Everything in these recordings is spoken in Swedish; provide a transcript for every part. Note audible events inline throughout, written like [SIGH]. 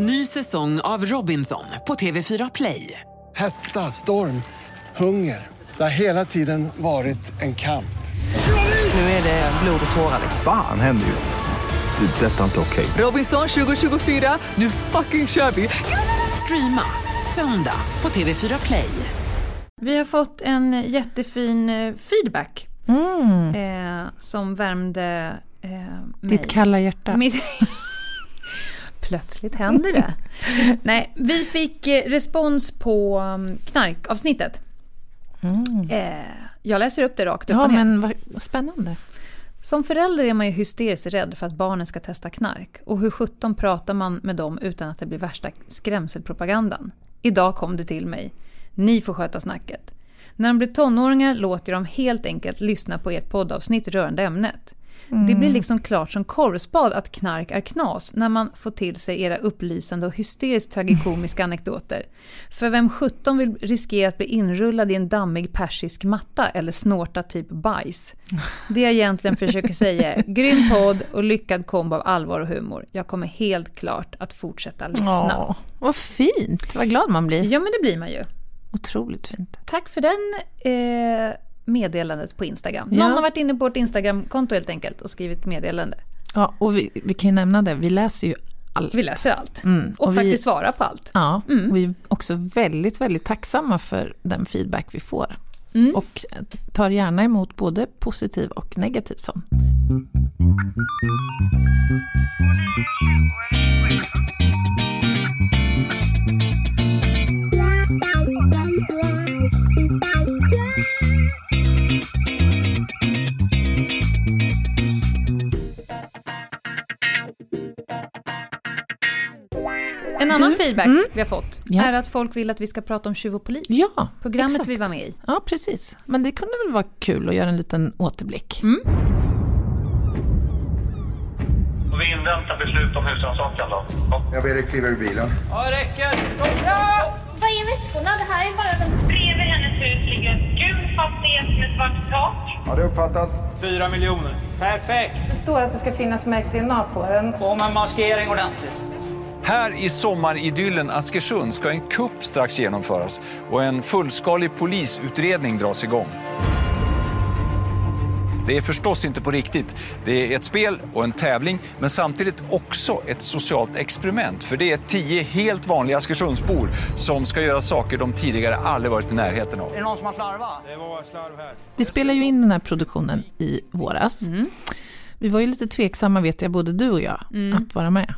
Ny säsong av Robinson på TV4 Play. Hetta, storm, hunger. Det har hela tiden varit en kamp. Nu är det blod och tårar. Fan händer just nu. Det. är Detta är inte okej. Robinson 2024, nu fucking kör vi! Streama söndag på TV4 Play. Vi har fått en jättefin eh, feedback eh, som värmde eh, mig. Ditt kalla hjärta. Mitt... [LAUGHS] Plötsligt händer det. [LAUGHS] Nej, vi fick eh, respons på um, knarkavsnittet. Eh, jag läser upp det rakt upp Ja, men vad spännande. Som förälder är man ju hysteriskt rädd för att barnen ska testa knark. Och hur sjutton pratar man med dem utan att det blir värsta skrämselpropagandan? Idag kom det till mig. Ni får sköta snacket. När de blir tonåringar låter jag dem helt enkelt lyssna på ert poddavsnitt rörande ämnet. Det blir liksom klart som korvspad att knark är knas när man får till sig era upplysande och hysteriskt tragikomiska [LAUGHS] anekdoter. För vem 17 vill riskera att bli inrullad i en dammig persisk matta eller snorta typ bajs? Det jag egentligen försöker säga är grym podd och lyckad kombo av allvar och humor. Jag kommer helt klart att fortsätta lyssna. Ja, vad fint. Vad glad man blir. Ja men det blir man ju. Otroligt fint. Tack för den eh, meddelandet på Instagram. Ja. Någon har varit inne på vårt Instagramkonto helt enkelt och skrivit meddelande. Ja, och vi, vi kan ju nämna det, vi läser ju allt. Vi läser allt. Mm, Och, och vi- faktiskt svarar på allt. Ja, Mm. vi är också väldigt, väldigt tacksamma för den feedback vi får. Mm. Och tar gärna emot både positiv och negativ sån. Feedback vi har fått Ja. är att folk vill att vi ska prata om Tjuv och polis. Ja, Programmet exakt. vi var med i. Ja, precis. Men det kunde väl vara kul att göra en liten återblick. Mm. Och vi inväntar beslut om husrannsakan då. Ja. Jag ber dig kliva ur bilen. Vad är väskorna? Det här är bara. Bredvid hennes hus ligger en gul fastighet med svart tak. Har du uppfattat? Fyra miljoner. Perfekt. Det står att det ska finnas märkt DNA på den. Och med maskering ordentligt. Här i sommaridyllen Askersund ska en kupp strax genomföras och en fullskalig polisutredning dras igång. Det är förstås inte på riktigt. Det är ett spel och en tävling, men samtidigt också ett socialt experiment. För det är tio helt vanliga Askersundsbor som ska göra saker de tidigare aldrig varit i närheten av. Är det någon som har slarvat? Det var slarv här. Vi spelar ju in den här produktionen i våras. Vi var ju lite tveksamma, vet jag, både du och jag, att vara med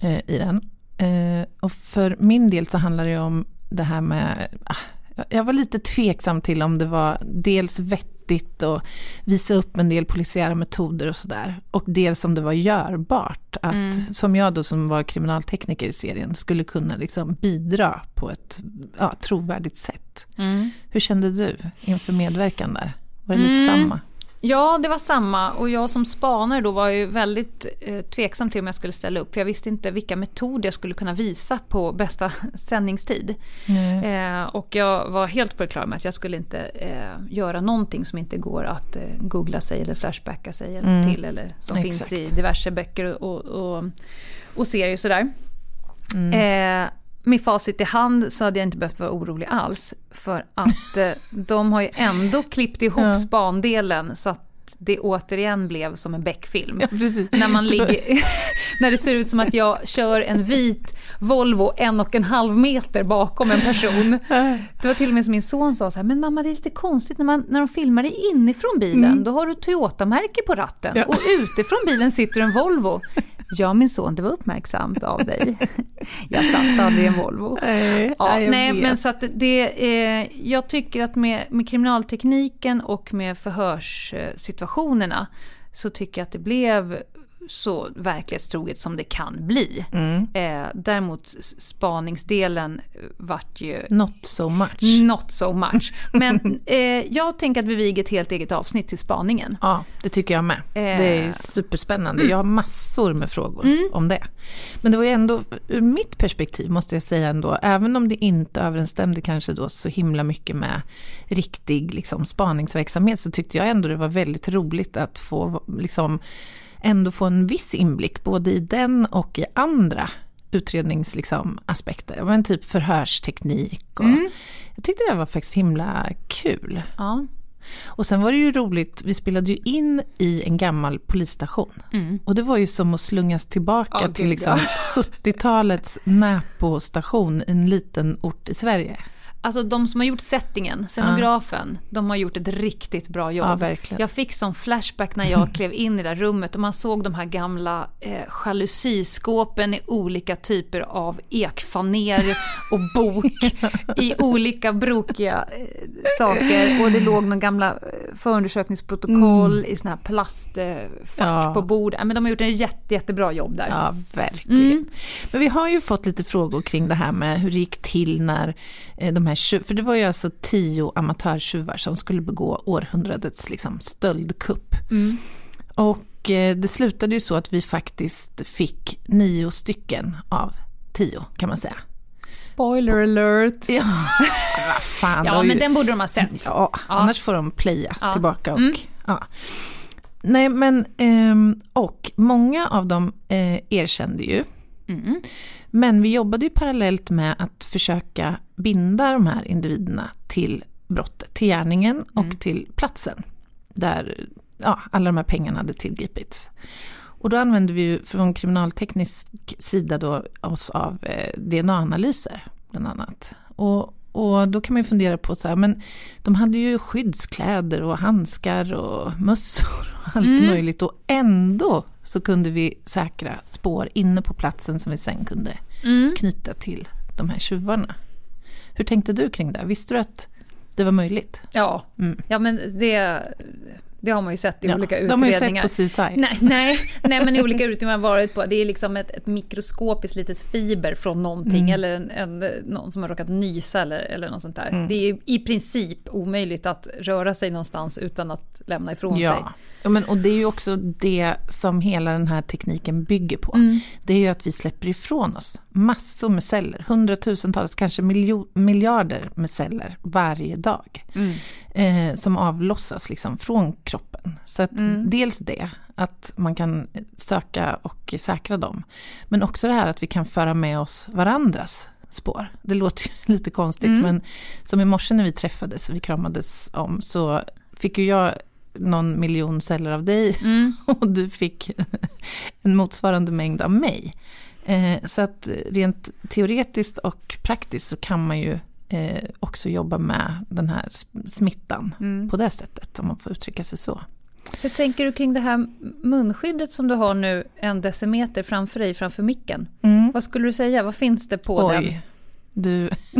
eh, i den. Eh, och för min del så handlar det om det här med... Ah, jag var lite tveksam till om det var dels vettigt att visa upp en del polisiära metoder och sådär. Och dels om det var görbart. Att, som jag då som var kriminaltekniker i serien, skulle kunna liksom bidra på ett ja, trovärdigt sätt. Hur kände du inför medverkan där? Var det lite samma? Ja, det var samma. Och jag som spanare då var ju väldigt eh, tveksam till om jag skulle ställa upp. För jag visste inte vilka metoder jag skulle kunna visa på bästa [LAUGHS] sändningstid. Eh, och jag var helt på det klara med att jag skulle inte eh, göra någonting som inte går att eh, googla sig eller flashbacka sig eller till. Eller som Exakt. finns i diverse böcker och, och, och serier och sådär. Eh, med facit i hand så hade jag inte behövt vara orolig alls. För att eh, de har ju ändå klippt ihop Ja. spandelen så att det återigen blev som en Beck-film. precis. När, man ligger, [LAUGHS] när det ser ut som att jag kör en vit Volvo en och en halv meter bakom en person. Det var till och med som min son sa så här, men mamma det är lite konstigt när, man, när de filmar dig inifrån bilen, då har du Toyota-märke på ratten Ja. och utifrån bilen sitter en Volvo. Ja min son, det var uppmärksamt av dig. [LAUGHS] Jag satt aldrig i en Volvo. Nej, Ja, jag nej, vet. men så att det, eh, jag tycker att med, med kriminaltekniken och med förhörssituationerna så tycker jag att det blev så verklighetstroget som det kan bli. Mm. Eh, däremot spaningsdelen vart ju Not so much. not so much. Men [LAUGHS] eh, jag tänker att vi viger ett helt eget avsnitt till spaningen. Ja, det tycker jag med. Eh. Mm. Det är superspännande. Jag har massor med frågor om det. Men det var ju ändå, ur mitt perspektiv måste jag säga ändå, även om det inte överensstämde kanske då så himla mycket med riktig liksom, spaningsverksamhet, så tyckte jag ändå det var väldigt roligt att få liksom ändå få en viss inblick både i den och i andra utredningsaspekter. Liksom, aspekter. men typ förhörsteknik. Och Mm. Jag tyckte det var faktiskt himla kul. Ja. Och sen var det ju roligt, vi spelade ju in i en gammal polisstation. Mm. Och det var ju som att slungas tillbaka Ja, till liksom [LAUGHS] ja. 70-talets Näpo-station i en liten ort i Sverige. Alltså de som har gjort settingen, scenografen, de har gjort ett riktigt bra jobb. Ja, verkligen. Jag fick sån flashback när jag [LAUGHS] klev in i det där rummet och man såg de här gamla eh, jalusiskåpen i olika typer av ekfaner och bok [LAUGHS] i olika brokiga eh, saker. Och det låg några gamla eh, förundersökningsprotokoll i såna här plastfack Mm. Ja. på bord. Ja, men de har gjort en jätte, jättebra jobb där. Ja, verkligen. Mm. Men vi har ju fått lite frågor kring det här med hur det gick till när eh, de här tjuv, för det var ju alltså tio amatörtjuvar som skulle begå århundradets liksom, stöldkupp. Mm. Och eh, det slutade ju så att vi faktiskt fick nio stycken av tio kan man säga. Spoiler alert! Ja, fan. Ja, men ju- den borde de ha sett. Ja, annars får de playa Ja. tillbaka och Mm. ja. Nej men, ehm, och många av dem eh, erkände ju. Mm. Men vi jobbade ju parallellt med att försöka binda de här individerna till brottet, till gärningen och Mm. till platsen där ja, alla de här pengarna hade tillgripits. Och då använde vi ju från kriminalteknisk sida då oss av eh, DNA-analyser bland annat. Och, och då kan man ju fundera på så här, men de hade ju skyddskläder och handskar och mössor och allt Mm. möjligt och ändå så kunde vi säkra spår inne på platsen som vi sen kunde Mm. knyta till de här tjuvarna. Hur tänkte du kring det? Visste du att det var möjligt? Ja, Mm. ja men det, det har man ju sett i Ja, olika de har ju utredningar. sett på CSI. Nej, nej, nej, men i olika utredningar man varit på, det är liksom ett, ett mikroskopiskt litet fiber från någonting Mm. eller en, en, någon som har råkat nysa eller, eller något sånt där. Mm. Det är i princip omöjligt att röra sig någonstans utan att lämna ifrån sig. Ja, men, och det är ju också det som hela den här tekniken bygger på. Mm. Det är ju att vi släpper ifrån oss massor med celler, hundratusentals, kanske miljarder med celler varje dag. Mm. Eh, som avlossas liksom från kroppen. Så att Mm. dels det, att man kan söka och säkra dem. Men också det här att vi kan föra med oss varandras spår. Det låter ju [LAUGHS] lite konstigt Mm. men som i morse när vi träffades och vi kramades om så fick ju jag någon miljon celler av dig [LAUGHS] Mm. och du fick [LAUGHS] en motsvarande mängd av mig. Eh, så att rent teoretiskt och praktiskt så kan man ju eh, också jobba med den här sm- smittan Mm. på det sättet, om man får uttrycka sig så. Hur tänker du kring det här munskyddet som du har nu en decimeter framför dig, framför micken? Mm. Vad skulle du säga? Vad finns det på den? Oj, du... [LAUGHS]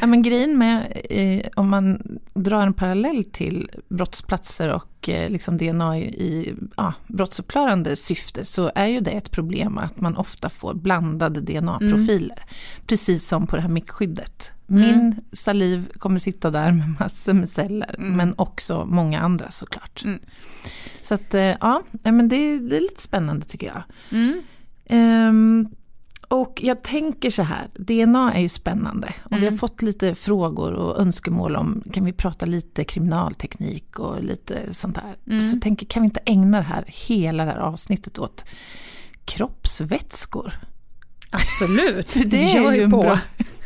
ja, men grejen med, eh, om man drar en parallell till brottsplatser och eh, liksom DNA i, ja, brottsuppklarande syfte så är ju det ett problem att man ofta får blandade DNA-profiler. Precis som på det här mickskyddet. Min Mm. saliv kommer sitta där med massor med celler, Mm. men också många andra såklart. Mm. Så att, eh, ja, men det, det är lite spännande tycker jag. Mm. Och jag tänker så här, DNA är ju spännande och vi har Mm. fått lite frågor och önskemål om, kan vi prata lite kriminalteknik och lite sånt där. Mm. Så tänker, kan vi inte ägna det här, hela det här avsnittet åt kroppsvätskor? Absolut, [LAUGHS] För det är ju på. bra,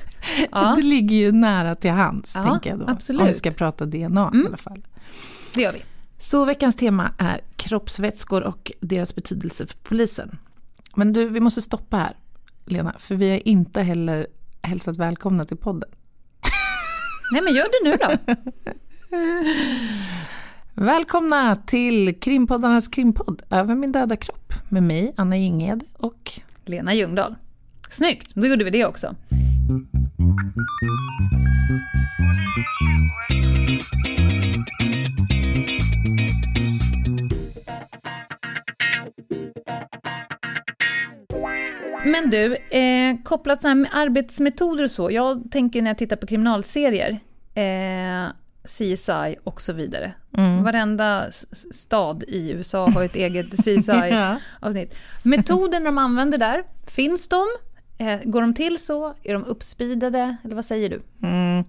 [LAUGHS] Ja. [LAUGHS] det ligger ju nära till hands, Ja, tänker jag då. absolut. Om vi ska prata DNA i Mm. alla fall. Det gör vi. Så veckans tema är kroppsvätskor och deras betydelse för polisen. Men du, vi måste stoppa här, Lena, för vi har inte heller hälsat välkomna till podden. Nej men gör det nu då. [LAUGHS] Välkomna till krimpoddarnas krimpodd Över min döda kropp med mig, Anna Inged och Lena Ljungdahl. Snyggt, då gjorde vi det också. Men du, eh, kopplat här med arbetsmetoder och så. Jag tänker när jag tittar på kriminalserier, eh, CSI och så vidare. Mm. Varenda stad i USA har ett eget CSI [LAUGHS] Ja. avsnitt. Metoden de använder där, finns de? Eh, går de till så? Är de uppspeedade? Eller vad säger du? Mm.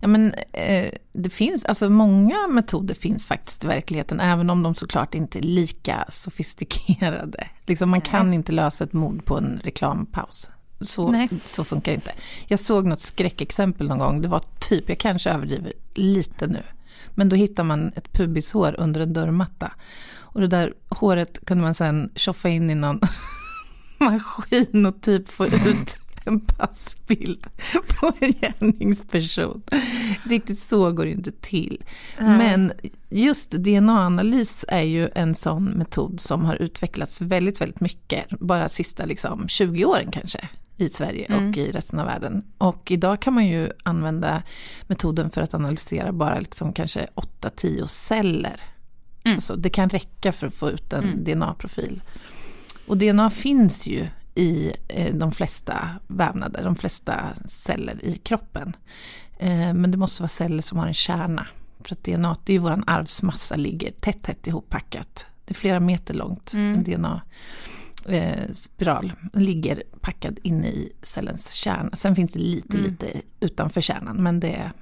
Ja, men, eh, det finns, alltså många metoder finns faktiskt i verkligheten, även om de såklart inte är lika sofistikerade. Liksom, man kan inte lösa ett mord på en reklampaus. Så, så funkar det inte. Jag såg något skräckexempel någon gång, det var typ, jag kanske överdriver lite nu, men då hittar man ett pubishår under en dörrmatta. Och det där håret kunde man sen tjoffa in i någon maskin och typ få ut [LAUGHS] en passbild på en gärningsperson. Riktigt så går det inte till. Mm. Men just DNA-analys är ju en sån metod som har utvecklats väldigt, väldigt mycket, bara sista liksom 20 åren kanske i Sverige mm. och i resten av världen. Och idag kan man ju använda metoden för att analysera bara liksom kanske 8-10 celler. Mm. Alltså det kan räcka för att få ut en mm. DNA-profil. Och DNA finns ju i eh, de flesta vävnader, de flesta celler i kroppen. Eh, men det måste vara celler som har en kärna. För att DNA, det är ju vår arvsmassa, ligger tätt, tätt ihoppackat. Det är flera meter långt, mm. en DNA eh, spiral ligger packad inne i cellens kärna. Sen finns det lite, mm. lite utanför kärnan, men det,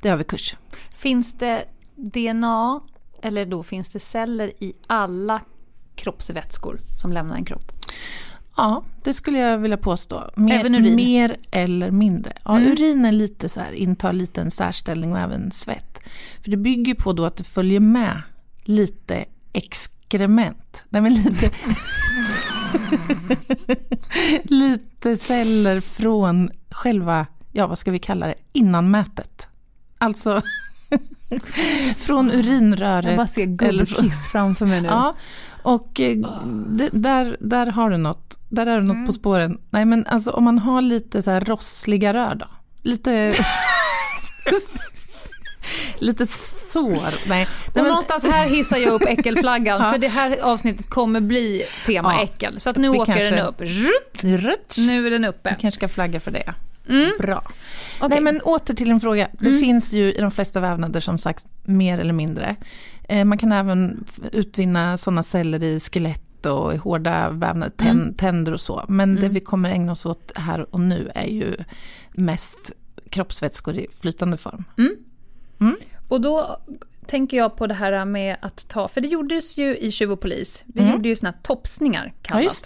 det har vi kurs. Finns det DNA, eller då finns det celler i alla kroppsvätskor som lämnar en kropp? Ja, det skulle jag vilja påstå. Mer, även urin? Mer eller mindre. Ja, mm. urin är lite så här, intar lite en särställning och även svett. För det bygger på då att det följer med lite exkrement. Nej, men lite, [LAUGHS] lite celler från själva, ja vad ska vi kalla det, innanmätet. Alltså [LAUGHS] från urinröret. Jag bara ser gubbkiss framför mig nu. Ja, och eh, det, där, där har du något, där är du något mm. på spåren. Nej men alltså om man har lite så här rossliga rör då. Lite... [LAUGHS] lite sår. Nej. Och Nej, någonstans här hissar jag upp äckelflaggan [LAUGHS] ja. för det här avsnittet kommer bli tema ja. äckel. Så att nu Vi åker kanske... den upp. Rutt. Rutt. Nu är den uppe. Vi kanske ska flagga för det. Mm. Bra. Okay. Nej men åter till en fråga. Det mm. finns ju i de flesta vävnader som sagt mer eller mindre. Eh, man kan även utvinna sådana celler i skelett och i hårda vävnader, mm. tänder och så. Men det mm. vi kommer ägna oss åt här och nu är ju mest kroppsvätskor i flytande form. Mm. Mm. Och då tänker jag på det här med att ta, för det gjordes ju i Tjuv och polis, vi mm. gjorde ju såna här topsningar kallat. Ja, just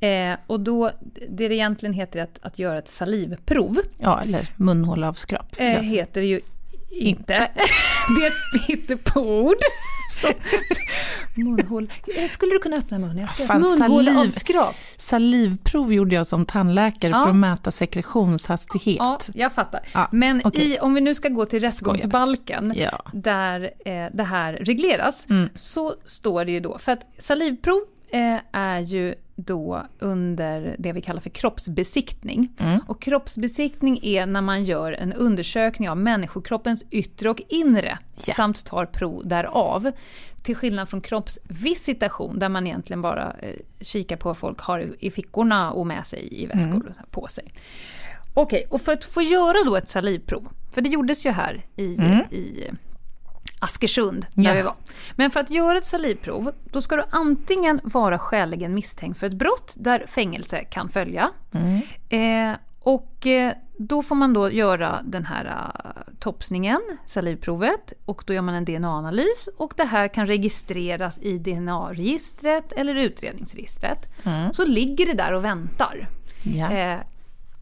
det. Eh, och då, det det egentligen heter att, att göra ett salivprov. Ja, eller munhålavskrap. Eh, heter det ju inte. det är ett hittepord. Så, munhål. Skulle du kunna öppna munnen? Jag ska Fan, munhålavskrap. Salivprov gjorde jag som tandläkare ja. för att mäta sekretionshastighet. Ja, jag fattar. Ja, Men okay. i, om vi nu ska gå till rättegångsbalken, ja. där eh, det här regleras, mm. så står det ju då, för att salivprov eh, är ju då under det vi kallar för kroppsbesiktning. Mm. Och kroppsbesiktning är när man gör en undersökning av människokroppens yttre och inre yeah. samt tar prov därav. Till skillnad från kroppsvisitation där man egentligen bara eh, kikar på vad folk har i fickorna och med sig i väskor mm. på sig. Okej, okay, och för att få göra då ett salivprov, för det gjordes ju här i, mm. i Askersund, där ja. vi var. Men för att göra ett salivprov, då ska du antingen vara skäligen misstänkt för ett brott där fängelse kan följa. Mm. Eh, och eh, då får man då göra den här uh, topsningen, salivprovet, och då gör man en DNA-analys och det här kan registreras i DNA-registret eller utredningsregistret. Mm. Så ligger det där och väntar. Ja. Eh,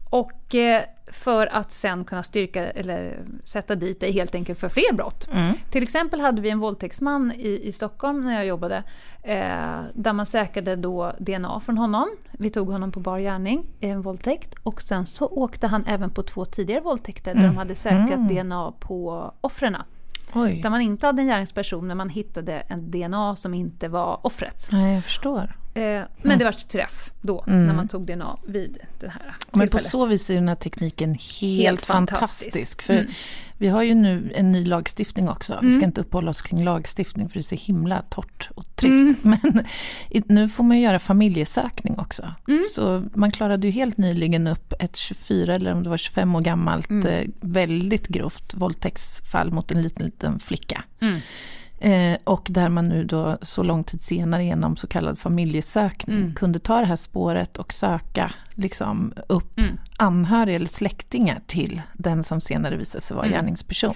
och eh, för att sen kunna styrka eller sätta dit dig helt enkelt för fler brott. Mm. Till exempel hade vi en våldtäktsman i, i Stockholm när jag jobbade eh, där man säkrade då DNA från honom. Vi tog honom på bar gärning, en våldtäkt och sen så åkte han även på två tidigare våldtäkter mm. där de hade säkrat mm. DNA på offren. Där man inte hade en gärningsperson men man hittade en DNA som inte var offrets. Nej, jag förstår. Eh, men det var träff då, mm. när man tog DNA vid det här tillfället. Men på så vis är den här tekniken helt, helt fantastisk. fantastisk. För mm. vi har ju nu en ny lagstiftning också. Mm. Vi ska mm. inte uppehålla oss kring lagstiftning för det är så himla torrt och trist. Mm. [LAUGHS] Men nu får man göra familjesökning också. Mm. Så man klarade ju helt nyligen upp ett 24 eller om det var 25 år gammalt eh, väldigt grovt våldtäktsfall mot en liten, liten flicka. Eh, och där man nu då så lång tid senare genom så kallad familjesökning Mm. kunde ta det här spåret och söka liksom, upp Mm. anhöriga eller släktingar till den som senare visade sig vara Mm. gärningsperson.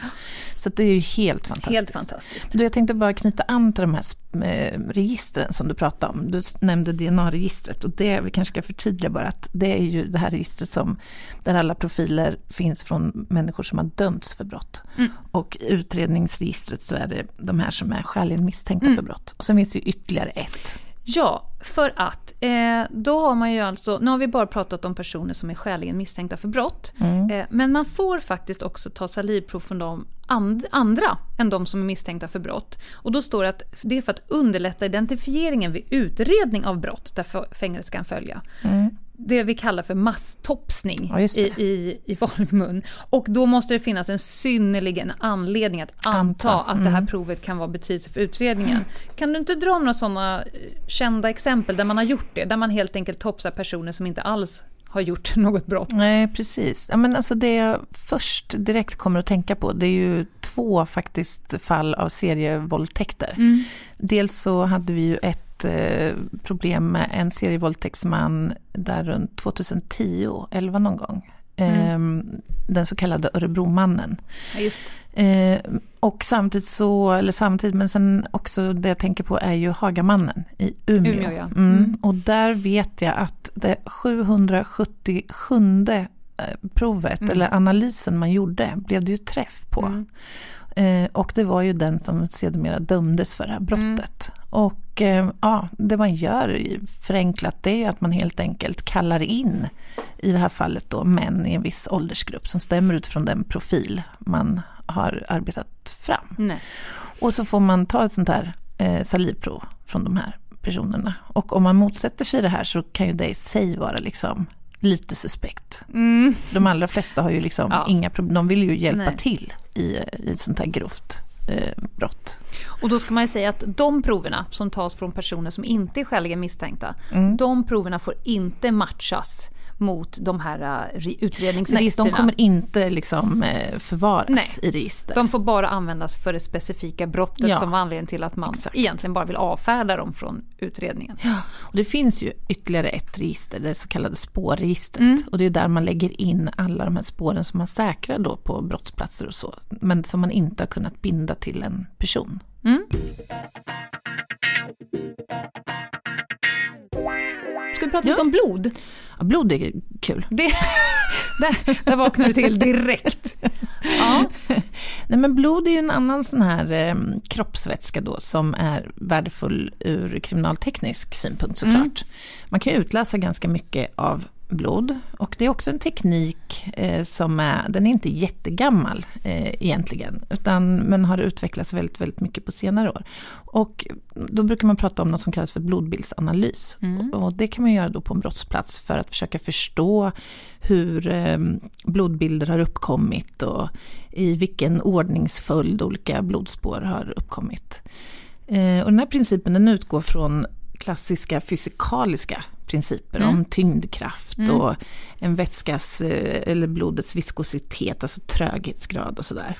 Så det är ju helt fantastiskt. Helt fantastiskt. Du, jag tänkte bara knyta an till de här eh, registren som du pratade om. Du nämnde DNA-registret och det, vi kanske ska förtydliga bara att det är ju det här registret som, där alla profiler finns från människor som har dömts för brott. Mm. Och i utredningsregistret så är det de här som är skäligen misstänkta Mm. för brott. Och sen finns det ju ytterligare ett. Ja, för att eh, då har man ju alltså, nu har vi bara pratat om personer som är skäligen misstänkta för brott. Mm. Eh, men man får faktiskt också ta salivprov från de and, andra än de som är misstänkta för brott. Och då står det att det är för att underlätta identifieringen vid utredning av brott där fängelse kan följa. Det vi kallar för masstopsning Ja, i, i, i vanlig mun. Och då måste det finnas en synnerligen anledning att anta, Anta, att det här mm. provet kan vara betydelse för utredningen. Kan du inte dra några sådana eh, kända exempel där man har gjort det? Där man helt enkelt topsar personer som inte alls har gjort [LAUGHS] något brott. Nej, precis. Ja, men alltså det jag först direkt kommer att tänka på, det är ju två faktiskt fall av serievåldtäkter. Mm. Dels så hade vi ju ett eh, problem med en serievåldtäktsman där runt 2010, 11 någon gång. Mm. Eh, den så kallade Örebromannen. Ja. Eh, och samtidigt så, eller samtidigt, men sen också det jag tänker på är ju Hagamannen i Umeå. Umeå, ja. mm. Mm. Och där vet jag att det 777 eh, provet, Mm. eller analysen man gjorde, blev det ju träff på. Mm. Eh, och det var ju den som sedermera dömdes för det här brottet. Och eh, ja, det man gör förenklat det är ju att man helt enkelt kallar in, i det här fallet då män i en viss åldersgrupp som stämmer utifrån den profil man har arbetat fram. Nej. Och så får man ta ett sånt här eh, salivprov från de här personerna. Och om man motsätter sig det här så kan ju det i sig vara liksom lite suspekt. Mm. De allra flesta har ju liksom Ja. inga problem, de vill ju hjälpa Nej. till i, i ett sånt här grovt eh, brott. Och då ska man ju säga att de proverna som tas från personer som inte är skäligen misstänkta, Mm. de proverna får inte matchas mot de här uh, Nej, utredningsregistren. de kommer inte liksom eh, förvaras Nej. i register. De får bara användas för det specifika brottet Ja. som var anledningen till att man Exakt. egentligen bara vill avfärda dem från utredningen. Ja, och det finns ju ytterligare ett register, det så kallade spårregistret. Mm. Och det är där man lägger in alla de här spåren som man säkrar då på brottsplatser och så. Men som man inte har kunnat binda till en person. Ska vi prata lite om blod? Ja, blod är kul. Det, [LAUGHS] där, där vaknar du till direkt. [LAUGHS] Ja. Nej men blod är ju en annan sån här eh, kroppsvätska då som är värdefull ur kriminalteknisk synpunkt såklart. Mm. Man kan utläsa ganska mycket av blod och det är också en teknik eh, som är, den är inte jättegammal eh, egentligen, utan, men har utvecklats väldigt, väldigt mycket på senare år. Och då brukar man prata om något som kallas för blodbildsanalys. Mm. Och det kan man göra då på en brottsplats för att försöka förstå hur eh, blodbilder har uppkommit och i vilken ordningsföljd olika blodspår har uppkommit. Eh, och den här principen den utgår från klassiska fysikaliska principer Mm. om tyngdkraft Mm. och en vätskas eh, eller blodets viskositet, alltså tröghetsgrad och sådär.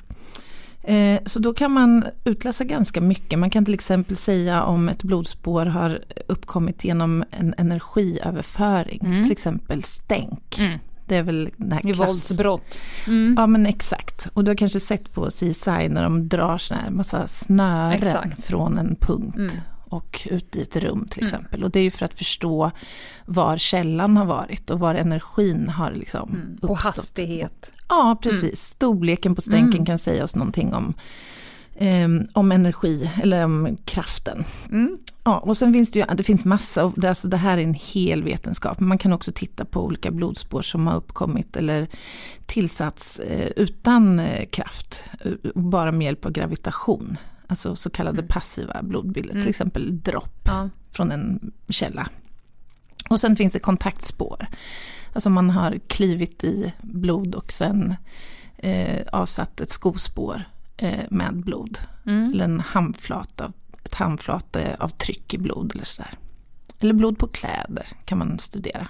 Eh, Så då kan man utläsa ganska mycket. Man kan till exempel säga om ett blodspår har uppkommit genom en energiöverföring, Mm. till exempel stänk. Mm. Det är väl det här klass- våldsbrott. Mm. Ja men exakt. Och du har kanske sett på CSI när de drar såna här massa snören Exakt. från en punkt Mm. Och ut i ett rum till Mm. exempel. Och det är ju för att förstå var källan har varit och var energin har liksom Mm. Och uppstått. hastighet. Ja, precis. Storleken på stänken Mm. kan säga oss någonting om, ehm, om energi eller om kraften. Mm. Ja, och sen finns det ju, det finns massa, och det, alltså det här är en hel vetenskap. Man kan också titta på olika blodspår som har uppkommit eller tillsatts eh, utan eh, kraft, bara med hjälp av gravitation. Alltså så kallade passiva blodbilder, Mm. till exempel dropp Ja. från en källa. Och sen finns det kontaktspår. Alltså man har klivit i blod och sen eh, avsatt ett skospår eh, med blod. Mm. Eller en handflat av, ett handflate av tryck i blod eller sådär. Eller blod på kläder kan man studera.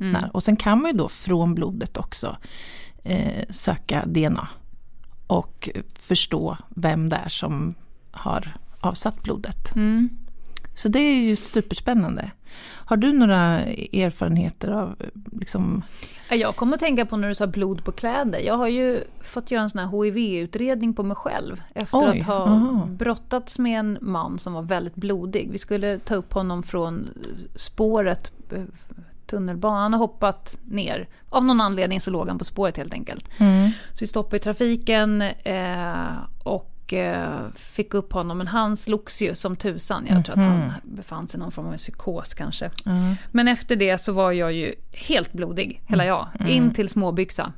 Mm. Och sen kan man ju då från blodet också eh, söka DNA. Och förstå vem det är som har avsatt blodet. Mm. Så det är ju superspännande. Har du några erfarenheter av liksom... Jag kommer att tänka på när du sa blod på kläder. Jag har ju fått göra en sån här HIV-utredning på mig själv. Efter Oj, att ha aha. brottats med en man som var väldigt blodig. Vi skulle ta upp honom från spåret, eh, tunnelbanan. Han har hoppat ner. Av någon anledning så låg han på spåret helt enkelt. Mm. Så vi stoppade i trafiken eh, och eh, fick upp honom. Men han slogs ju som tusan. Jag tror att han Mhm. befann sig i någon form av psykos kanske. Ja. Men efter det så var jag ju helt blodig, hela jag. Mm. In till småbyxa.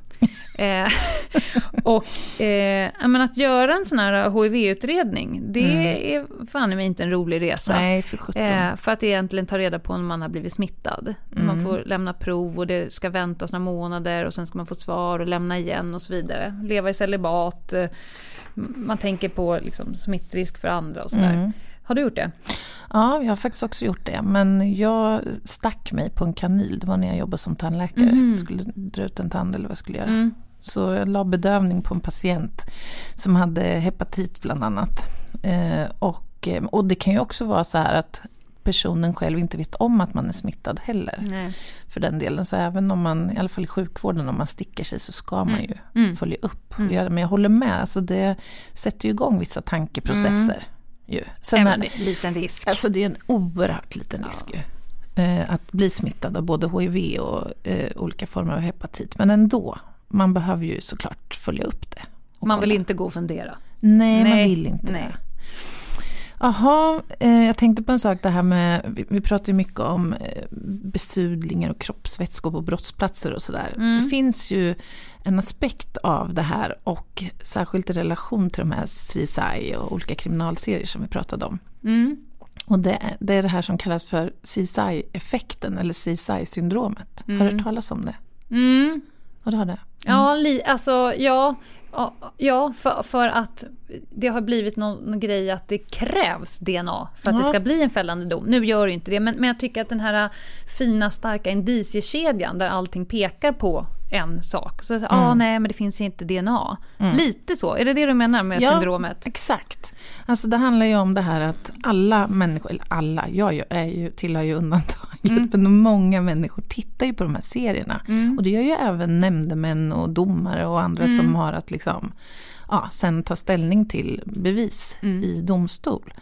eh, [LAUGHS] och eh, men att göra en sån här HIV-utredning, det är fan i mig inte en rolig resa. Mm. Nej, för. Eh, för att egentligen ta reda på om man har blivit smittad. Man Mm. får lämna prov och det ska väntas några månader och sen ska man få svar och lämna igen och så vidare. Leva i celibat, eh, man tänker på liksom, smittrisk för andra och sådär. Mm. Har du gjort det? Ja, jag har faktiskt också gjort det. Men jag stack mig på en kanyl. Det var när jag jobbade som tandläkare. Mhm. Skulle dra ut en tand eller vad jag skulle göra. Mm. Så jag la bedövning på en patient som hade hepatit bland annat. Eh, och, eh, och det kan ju också vara så här att personen själv inte vet om att man är smittad heller. Nej. För den delen. Så även om man, i alla fall i sjukvården, om man sticker sig så ska man ju Mm. följa upp. Mm. Men jag håller med, alltså det sätter ju igång vissa tankeprocesser. Ju. Sen Även är, en liten risk. Alltså det är en oerhört liten risk ju. Eh, att bli smittad av både HIV och eh, olika former av hepatit. Men ändå, man behöver ju såklart följa upp det. Man vill kolla. inte gå och fundera. Nej, man Nej, vill inte nej. det. Jaha, eh, jag tänkte på en sak det här med, vi, vi pratar ju mycket om eh, besudlingar och kroppsvätskor på brottsplatser och sådär. Mm. Det finns ju en aspekt av det här och särskilt i relation till de här CSI och olika kriminalserier som vi pratade om. Mm. Och det, det är det här som kallas för CSI-effekten eller CSI-syndromet. Har du Mm. hört talas om det? Mm. Och du har det? Ja, li, alltså ja, ja, för, för att det har blivit någon, någon grej att det krävs DNA för att Ja. det ska bli en fällande dom. Nu gör det inte det, men, men jag tycker att den här fina starka indiciekedjan där allting pekar på en sak. Så, ah, Mm. nej men det finns inte DNA. Mm. Lite så, är det det du menar med Ja, syndromet? Exakt. Alltså det handlar ju om det här att alla människor, eller alla, jag är ju, tillhör ju undantaget, men många människor tittar ju på de här serierna. Mm. Och det gör ju även nämndemän och domare och andra Mm. som har att liksom, ja, sen ta ställning till bevis Mm. i domstol.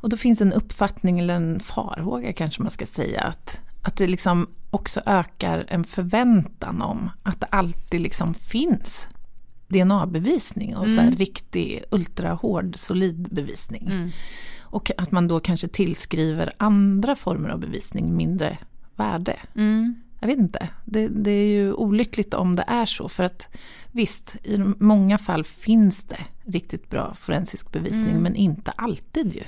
Och då finns en uppfattning, eller en farhåga kanske man ska säga, att, att det liksom också ökar en förväntan om att det alltid liksom finns DNA-bevisning och så här Mm. riktig ultrahård solid bevisning. Mm. Och att man då kanske tillskriver andra former av bevisning mindre värde. Mm. Jag vet inte, det, det är ju olyckligt om det är så. För att visst, i många fall finns det riktigt bra forensisk bevisning Mm. men inte alltid ju.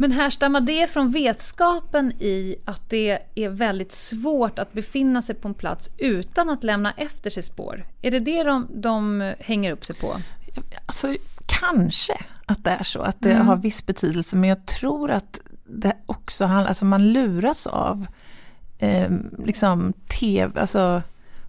Men härstammar det från vetskapen i att det är väldigt svårt att befinna sig på en plats utan att lämna efter sig spår? Är det det de, de hänger upp sig på? Alltså kanske att det är så, att det Mm. har viss betydelse. Men jag tror att det också handlar, alltså man luras av eh, liksom tv, alltså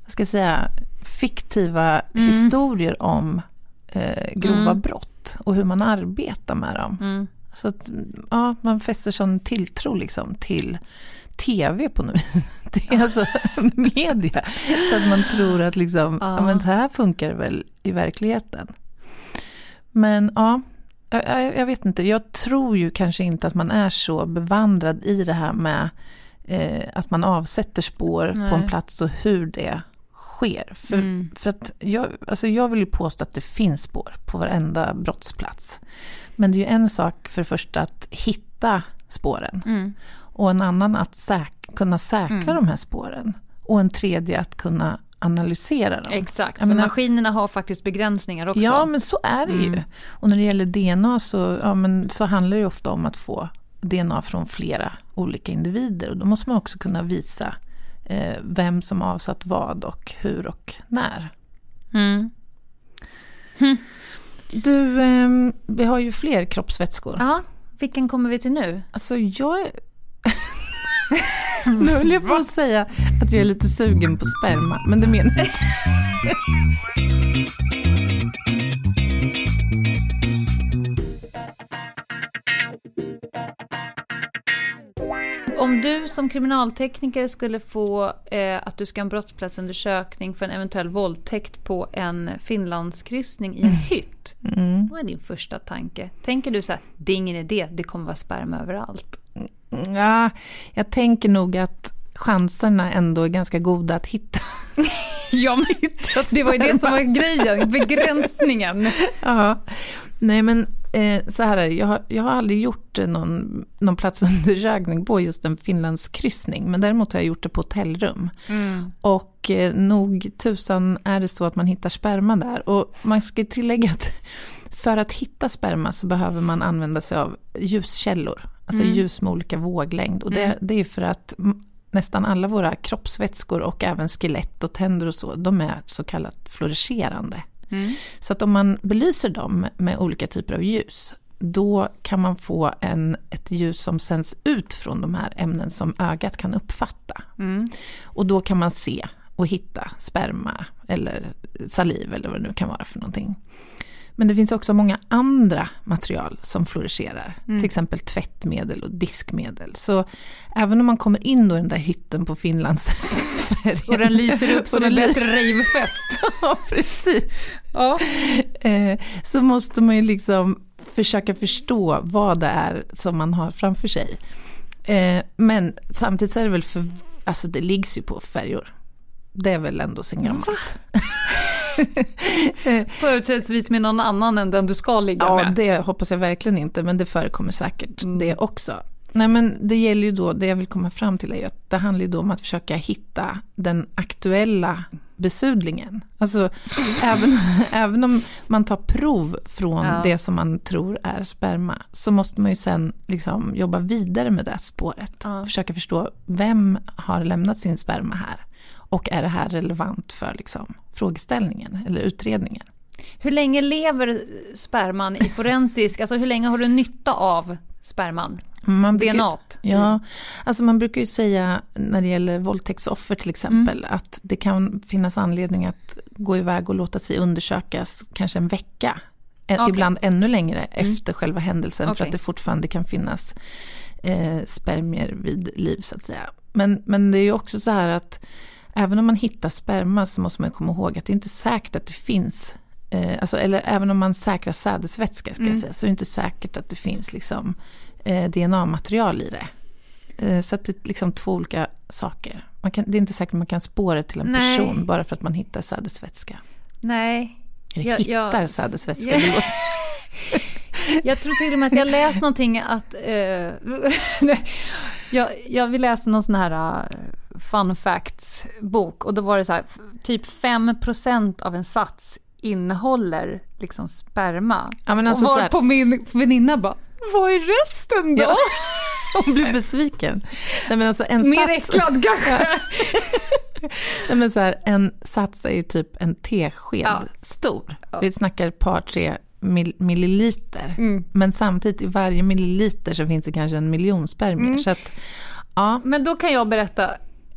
vad ska jag säga, fiktiva Mm. historier om eh, grova Mm. brott och hur man arbetar med dem. Så att ja, man fäster sån tilltro liksom till tv på något vis. [LAUGHS] Det är alltså [LAUGHS] media. Så att man tror att liksom, ja. Ja. men det här funkar väl i verkligheten. Men ja, jag, jag- vet inte. Jag tror ju kanske inte att man är så bevandrad i det här med eh, att man avsätter spår på Nej. en plats och hur det sker. För, Mm. för att jag, alltså jag vill ju påstå att det finns spår på varenda brottsplats. Men det är ju en sak för det första att hitta spåren. Mm. Och en annan att säk- kunna säkra Mm. de här spåren. Och en tredje att kunna analysera dem. Exakt, för menar- maskinerna har faktiskt begränsningar också. Ja, men så är det ju. Mm. Och när det gäller DNA så, ja, men så handlar det ju ofta om att få DNA från flera olika individer. Och då måste man också kunna visa eh, vem som avsatt vad och hur och när. Mm. Du, ehm, vi har ju fler kroppsvätskor. Ja, vilken kommer vi till nu? Alltså jag är... [LAUGHS] nu höll jag på att säga att jag är lite sugen på sperma, men det menar jag inte. [LAUGHS] Om du som kriminaltekniker skulle få eh, att du ska ha en brottsplatsundersökning för en eventuell våldtäkt på en Finlandskryssning i en hytt. Mm. Vad är din första tanke? Tänker du så här, det är ingen idé, det kommer vara sperma överallt? Ja, jag tänker nog att chanserna ändå är ganska goda att hitta. [LAUGHS] ja, men [LAUGHS] det var ju det som var grejen, begränsningen. [LAUGHS] ja, nej men eh, så här är det, jag har, jag har aldrig gjort eh, någon, någon platsundersökning på just en Finlandskryssning, men däremot har jag gjort det på hotellrum. Mm. Och eh, nog tusan är det så att man hittar sperma där. Och man ska tillägga att för att hitta sperma så behöver man använda sig av ljuskällor, alltså Mm. ljus med olika våglängd. Och det, Mm. det är för att nästan alla våra kroppsvätskor och även skelett och tänder och så, de är så kallat fluorescerande. Mm. Så att om man belyser dem med olika typer av ljus, då kan man få en, ett ljus som sänds ut från de här ämnen som ögat kan uppfatta. Mm. Och då kan man se och hitta sperma eller saliv eller vad det nu kan vara för någonting. Men det finns också många andra material som fluorescerar, Mm. till exempel tvättmedel och diskmedel. Så även om man kommer in då i den där hytten på Finlandsfärjan. [LAUGHS] Och den [LAUGHS] lyser upp som en bättre ravefest. [LAUGHS] ja, precis. Ja. Eh, så måste man ju liksom försöka förstå vad det är som man har framför sig. Eh, men samtidigt så är det väl för, alltså det liggs ju på färjor. Det är väl ändå sen gammalt. [LAUGHS] Företrädesvis med någon annan än den du ska ligga Ja, med. det hoppas jag verkligen inte, men det förekommer säkert det också. Nej men det gäller ju då, det jag vill komma fram till är ju att det handlar ju då om att försöka hitta den aktuella besudlingen. Alltså [GASPS] även, även om man tar prov från Ja. det som man tror är sperma, så måste man ju sen liksom jobba vidare med det spåret. Ja. Försöka förstå vem har lämnat sin sperma här? Och är det här relevant för liksom, frågeställningen eller utredningen? Hur länge lever sperman i forensisk, alltså hur länge har du nytta av sperman? Man brukar- DNA. Ja, alltså man brukar ju säga när det gäller våldtäktsoffer till exempel att det kan finnas anledning att gå iväg och låta sig undersökas kanske en vecka. Okej. Ibland ännu längre efter själva händelsen för Okej. att det fortfarande kan finnas eh, spermier vid liv så att säga. Men, men det är ju också så här att även om man hittar sperma så måste man komma ihåg att det är inte säkert att det finns Eh, alltså, eller även om man säkrar sädesvätska ska jag Mm. säga, så är det inte säkert att det finns liksom, eh, DNA-material i det. Eh, så att det är liksom två olika saker. Kan, det är inte säkert att man kan spåra till en Nej. person bara för att man hittar sädesvätska. Nej. Eller Jag- hittar jag- sädesvätska. Ja. det låter- [LAUGHS] Jag tror till och med att jag läst någonting att... Eh, [LAUGHS] jag, jag vill läsa någon sån här eh, fun facts-bok och då var det så här, typ 5% av en sats innehåller liksom sperma. Ja, men alltså och var här- på min väninna bara, vad är resten då? Ja. [LAUGHS] Hon blir besviken. Nej, men alltså en Mer sats, äcklad [LAUGHS] kanske? nej, men så här, en sats är ju typ en tesked Ja. stor. Ja. Vi snackar ett par, tre mil, milliliter. Mm. Men samtidigt i varje milliliter så finns det kanske en miljon spermier. Mm. Så att, ja, Men då kan jag berätta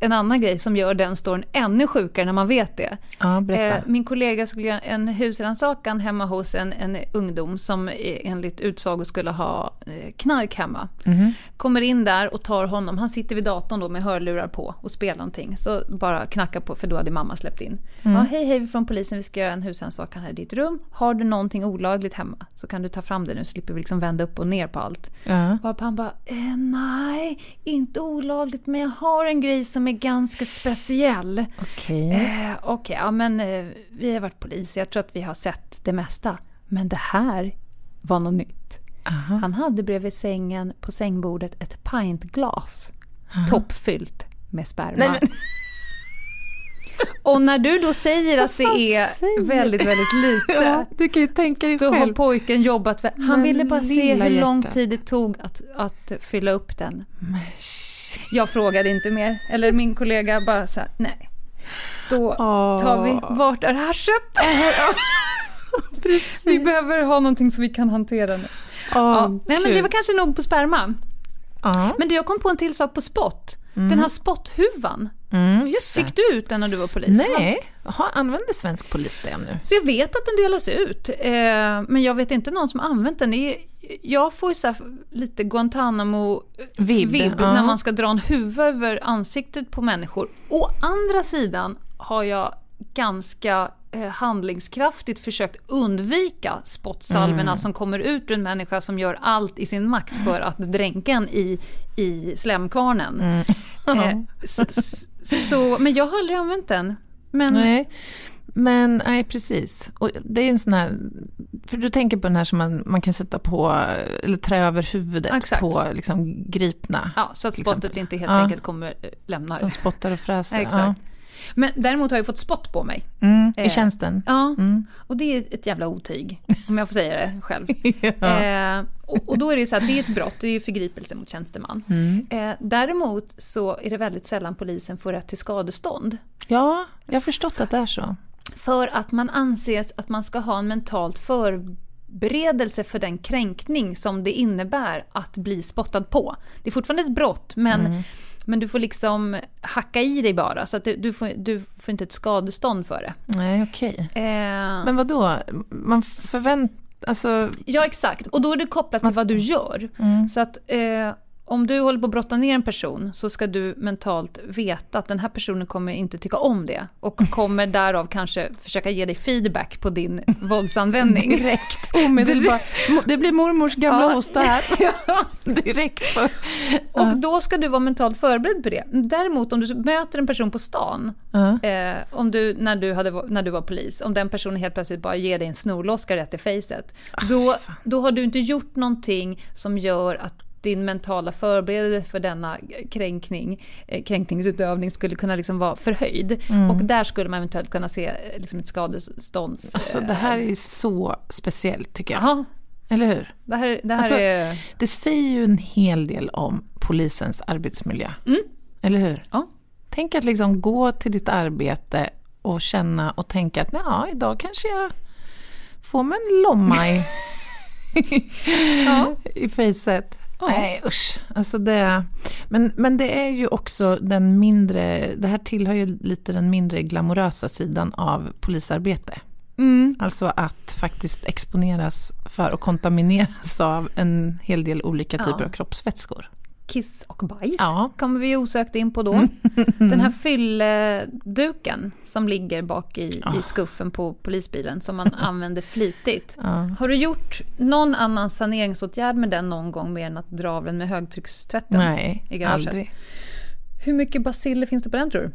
en annan grej som gör den storyn ännu sjukare när man vet det. ja. Eh, min kollega skulle göra en husrannsakan hemma hos en, en ungdom som enligt utsago skulle ha eh, knark hemma. Mhm. Kommer in där och tar honom, han sitter vid datorn då med hörlurar på och spelar någonting. Så bara knackar på, för då hade mamma släppt in. Mm. Ja, hej hej, vi från polisen, vi ska göra en husrannsakan här i ditt rum. Har du någonting olagligt hemma så kan du ta fram det nu, slipper vi liksom vända upp och ner på allt. Ja. Varpå han bara, eh, nej, inte olagligt, men jag har en grej som är ganska speciell. Okej. Eh, Okej, ja men eh, vi har varit poliser, jag tror att vi har sett det mesta. Men det här var något nytt. Aha. Han hade bredvid sängen på sängbordet ett pintglas toppfyllt med sperma. Nej, men- [LAUGHS] Och när du då säger att det är väldigt, väldigt lite. [LAUGHS] Ja, du kan ju tänka dig Då har själv. pojken jobbat, han Men ville bara se hur lång hjärtat. tid det tog att, att fylla upp den. Men Jag frågade inte mer, eller min kollega bara här, nej. Då tar vi, vart är haschet? [LAUGHS] [LAUGHS] vi behöver ha någonting som vi kan hantera nu. ja. Nej, men det var kanske nog på sperma. Ja. Men du, jag kom på en till sak på spott. Mm. Den här spotthuvan. Mm. Fick du ut den när du var polis? Nej, ha, använder svensk polis det nu? Så jag vet att den delas ut, eh, men jag vet inte någon som använt den. Är, jag får ju så lite Guantanamo-vibb Vibb, ja. när man ska dra en huvud över ansiktet på människor. Å andra sidan har jag ganska eh, handlingskraftigt försökt undvika spottsalvorna Mm. som kommer ut ur en människa som gör allt i sin makt för att dränka en i, i slemkvarnen. Mm. Eh, så, så, men jag har aldrig använt den. Men, Nej, men nej precis. Och det är en sån här, för du tänker på den här som man, man kan sätta på, eller trä över huvudet Exakt. på liksom gripna. Ja, så att spottet exempel. inte helt Ja. enkelt kommer eh, lämna Som spottar och fräser. Exakt. Men däremot har jag fått spott på mig. Mm, I Eh, tjänsten. Ja, och det är ett jävla otyg, om jag får säga det själv. [LAUGHS] Ja. eh, och, och då är det ju så att det är ett brott, det är ju förgripelse mot tjänsteman. Mm. Eh, däremot så är det väldigt sällan polisen får rätt till skadestånd. Ja, jag har förstått att det är så. För att man anses att man ska ha en mentalt förberedelse för den kränkning som det innebär att bli spottad på. Det är fortfarande ett brott, men, men du får liksom hacka i dig bara. Så att du, får, du får inte ett skadestånd för det. Nej, okej. Eh, Men vad då? Man förväntar, alltså, Ja, exakt. Och då är det kopplat till vad du gör. Så att eh, om du håller på att brotta ner en person så ska du mentalt veta att den här personen kommer inte tycka om det. Och [LAUGHS] kommer därav kanske försöka ge dig feedback på din [LAUGHS] våldsanvändning. direkt omedelbart. Det blir mormors gamla Ja. hosta här. [LAUGHS] direkt. För, Och då ska du vara mentalt förberedd på det. Däremot om du möter en person på stan, Ja. eh, om du, när, du hade, när du var polis, om den personen helt plötsligt bara ger dig en snorloska rätt i facet, då, då har du inte gjort någonting som gör att din mentala förberedelse för denna kränkning, eh, kränkningsutövning skulle kunna liksom vara förhöjd. Och där skulle man eventuellt kunna se eh, liksom ett skadestånds... alltså det här är så speciellt tycker jag. Jaha, Eller hur? det här, det här Alltså, är... Det säger ju en hel del om polisens arbetsmiljö. Eller hur? Ja. Tänk att liksom gå till ditt arbete och känna och tänka att ja, idag kanske jag får mig en lomma i, [LAUGHS] Ja. [LAUGHS] i facet. Ja. Nej usch. Alltså det, men, men det är ju också den mindre, det här tillhör ju lite den mindre glamorösa sidan av polisarbete. Mm. Alltså att faktiskt exponeras för och kontamineras av en hel del olika Ja. typer av kroppsvätskor. Kiss och bajs Ja. Mm. kommer vi osökt in på då. [LAUGHS] Den här fylleduken som ligger bak i, i skuffen på polisbilen som man [LAUGHS] använder flitigt. Ja. Har du gjort någon annan saneringsåtgärd med den någon gång mer än att dra av den med högtryckstvätten? Nej, i garaget? aldrig. Hur mycket basiller finns det på den tror du?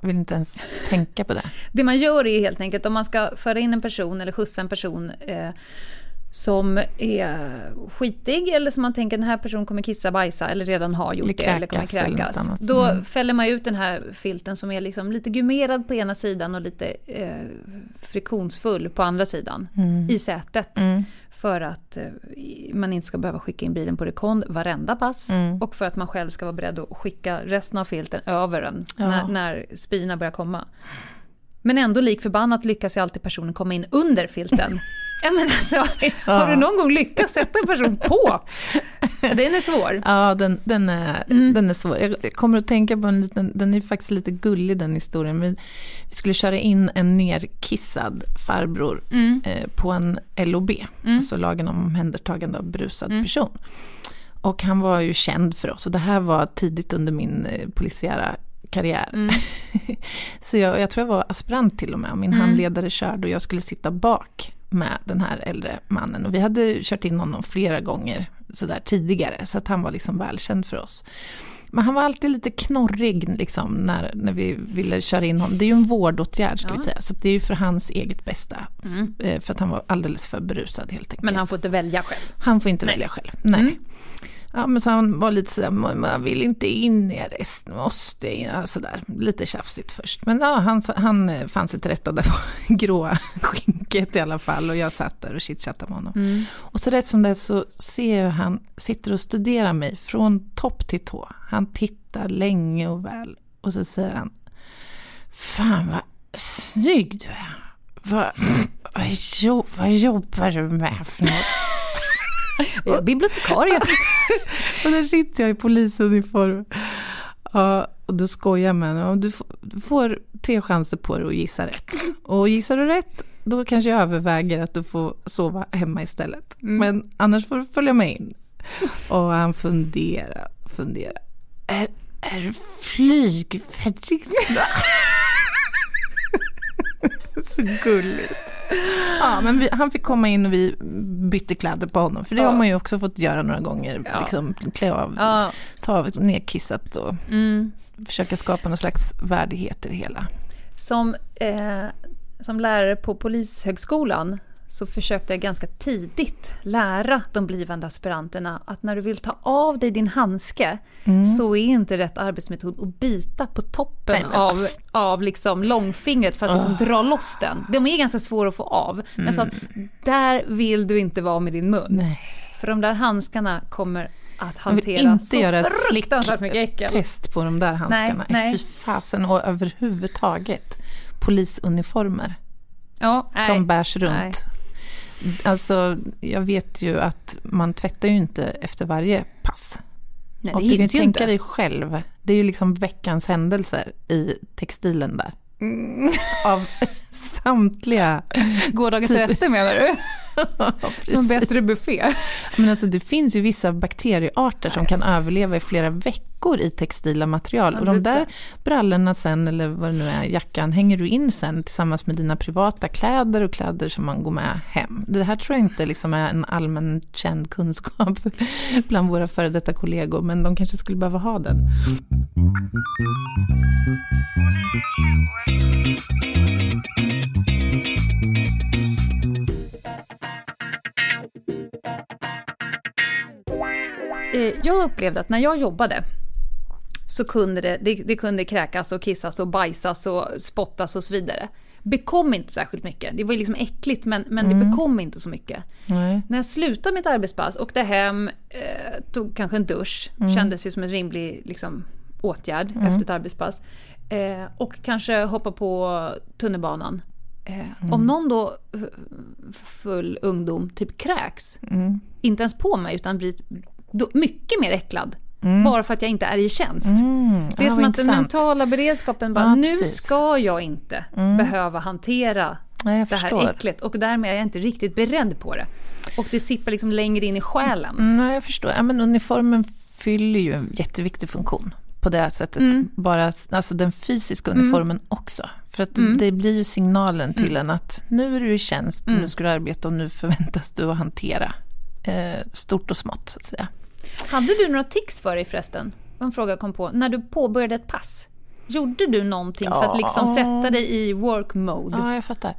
Jag vill inte ens tänka på det. Det man gör är helt enkelt om man ska föra in en person eller skjutsa en person eh, som är skitig eller som man tänker den här personen kommer kissa, bajsa eller redan har gjort Eller det eller kommer kräkas eller. Då Mm. fäller man ut den här filten som är liksom lite gummerad på ena sidan och lite eh, friktionsfull på andra sidan Mm. i sätet. För att eh, man inte ska behöva skicka in bilen på rekond varenda pass. Mm. Och för att man själv ska vara beredd att skicka resten av filten över den Ja. när, när spina börjar komma. Men ändå lik förbannat lyckas ju alltid personen komma in under filten. [LAUGHS] Ja, men alltså, Har du någon gång lyckats sätta en person på? Den är svår. Ja, den, den, är, Mm. den är svår. Jag kommer att tänka på en liten, den är faktiskt lite gullig den historien. Vi, vi skulle köra in en nerkissad farbror Mm. eh, på en LOB, alltså lagen om omhändertagande av brusad Mm. person. Och han var ju känd för oss och det här var tidigt under min eh, polisiära karriär. Mm. [LAUGHS] Så jag, jag tror jag var aspirant till och med. Min handledare körde och jag skulle sitta bak med den här äldre mannen. Och vi hade kört in honom flera gånger sådär tidigare. Så att han var liksom välkänd för oss. Men han var alltid lite knorrig liksom, när, när vi ville köra in honom. Det är ju en vårdåtgärd ska vi säga. Så det är ju för hans eget bästa. Eh, För att han var alldeles för berusad helt enkelt. Men han får inte välja själv. Han får inte välja själv. Nej. Ja, men så han var lite sådär, man vill inte in i arrest, måste in, ja, sådär, lite tjafsigt först. Men ja, han, han eh, fann sig till rätta där på [LAUGHS] gråa skinket i alla fall och jag satt där och chitchattade med honom. Och så rätt som det är så ser jag han sitter och studerar mig från topp till tå. Han tittar länge och väl och så säger han, fan vad snygg du är. Vad, vad, jo, vad jobbar du med för något? Jag är bibliotekarie. [LAUGHS] Och där sitter jag i polisuniform. Ja, Och då skojar jag med honom. Du, du får tre chanser på dig att gissa rätt. Och gissar du rätt, då kanske jag överväger att du får sova hemma istället. Mm. Men annars får du följa med in. Och han funderar, funderar. Är, är du flygvärdinna? [LAUGHS] [LAUGHS] Så gulligt. [LAUGHS] Ja, men vi, han fick komma in och vi bytte kläder på honom. För det Ja. har man ju också fått göra några gånger. Ja. Liksom, klä av, Ja. ta av nedkissat och Mm. försöka skapa någon slags värdighet i det hela. Som, eh, som lärare på Polishögskolan så försökte jag ganska tidigt lära de blivande aspiranterna att när du vill ta av dig din handske så är inte rätt arbetsmetod att bita på toppen Nej, av, av liksom långfingret för att liksom dra loss den. De är ganska svåra att få av. Men så att där vill du inte vara med din mun. Nej. För de där handskarna kommer att hantera inte så göra fruktansvärt mycket äckel. test på de där handskarna. Nej, nej. Fy fasen. Och överhuvudtaget polisuniformer Ja, nej. som bärs runt. Alltså, jag vet ju att man tvättar ju inte efter varje pass. Nej, och du kan ju tänka inte. dig själv, det är ju liksom veckans händelser i textilen där. Mm. Av [LAUGHS] samtliga. Gårdagens Typ. rester menar du? [LAUGHS] Som en bättre buffé. Men alltså det finns ju vissa bakteriearter som kan överleva i flera veckor i textila material. Ja, och de där brallorna sen, eller vad det nu är, jackan, hänger du in sen tillsammans med dina privata kläder och kläder som man går med hem. Det här tror jag inte liksom är en allmän känd kunskap [LAUGHS] bland våra före detta kollegor, men de kanske skulle behöva ha den. Eh, Jag upplevde att när jag jobbade så kunde det, det, det kunde kräkas och kissas och bajsas och spottas och så vidare. Bekom inte särskilt mycket. Det var liksom äckligt men, men det bekom inte så mycket. Nej. När jag slutade mitt arbetspass, åkte hem, eh, tog kanske en dusch, kändes ju som en rimlig liksom, åtgärd efter ett arbetspass. Eh, och kanske hoppa på tunnelbanan. Eh, Om någon då, eh, full ungdom, typ kräks, inte ens på mig utan blir då, mycket mer äcklad. Bara för att jag inte är i tjänst. Det är Ja, som att den intressant. mentala beredskapen bara, Ja, nu precis. ska jag inte behöva hantera Nej, det här äcklet och därmed är jag inte riktigt beredd på det. Och det sipprar liksom längre in i själen. Mm, jag förstår. Ja, men uniformen fyller ju en jätteviktig funktion på det sättet. Mm. Bara, alltså den fysiska uniformen också. För att Mm. det blir ju signalen till en att nu är du i tjänst, nu ska du arbeta och nu förväntas du att hantera stort och smått så att säga. Hade du några tics för dig förresten? Det En fråga kom på. När du påbörjade ett pass, gjorde du någonting för att liksom Ja. sätta dig i work mode? Ja, jag fattar.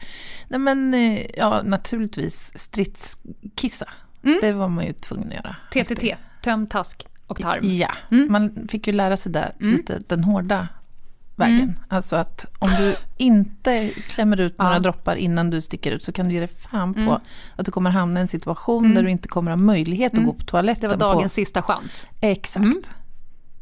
Nej men, eh, ja naturligtvis stridskissa. Mm. Det var man ju tvungen att göra. TTT, töm, task och tarm. Ja, Mm. man fick ju lära sig där lite den hårda vägen. Mm. Alltså att om du inte klämmer ut några Ja. droppar innan du sticker ut så kan du ge dig fan på Mm. att du kommer hamna i en situation där du inte kommer ha möjlighet att gå på Det toaletten. var dagens på. sista chans. Exakt.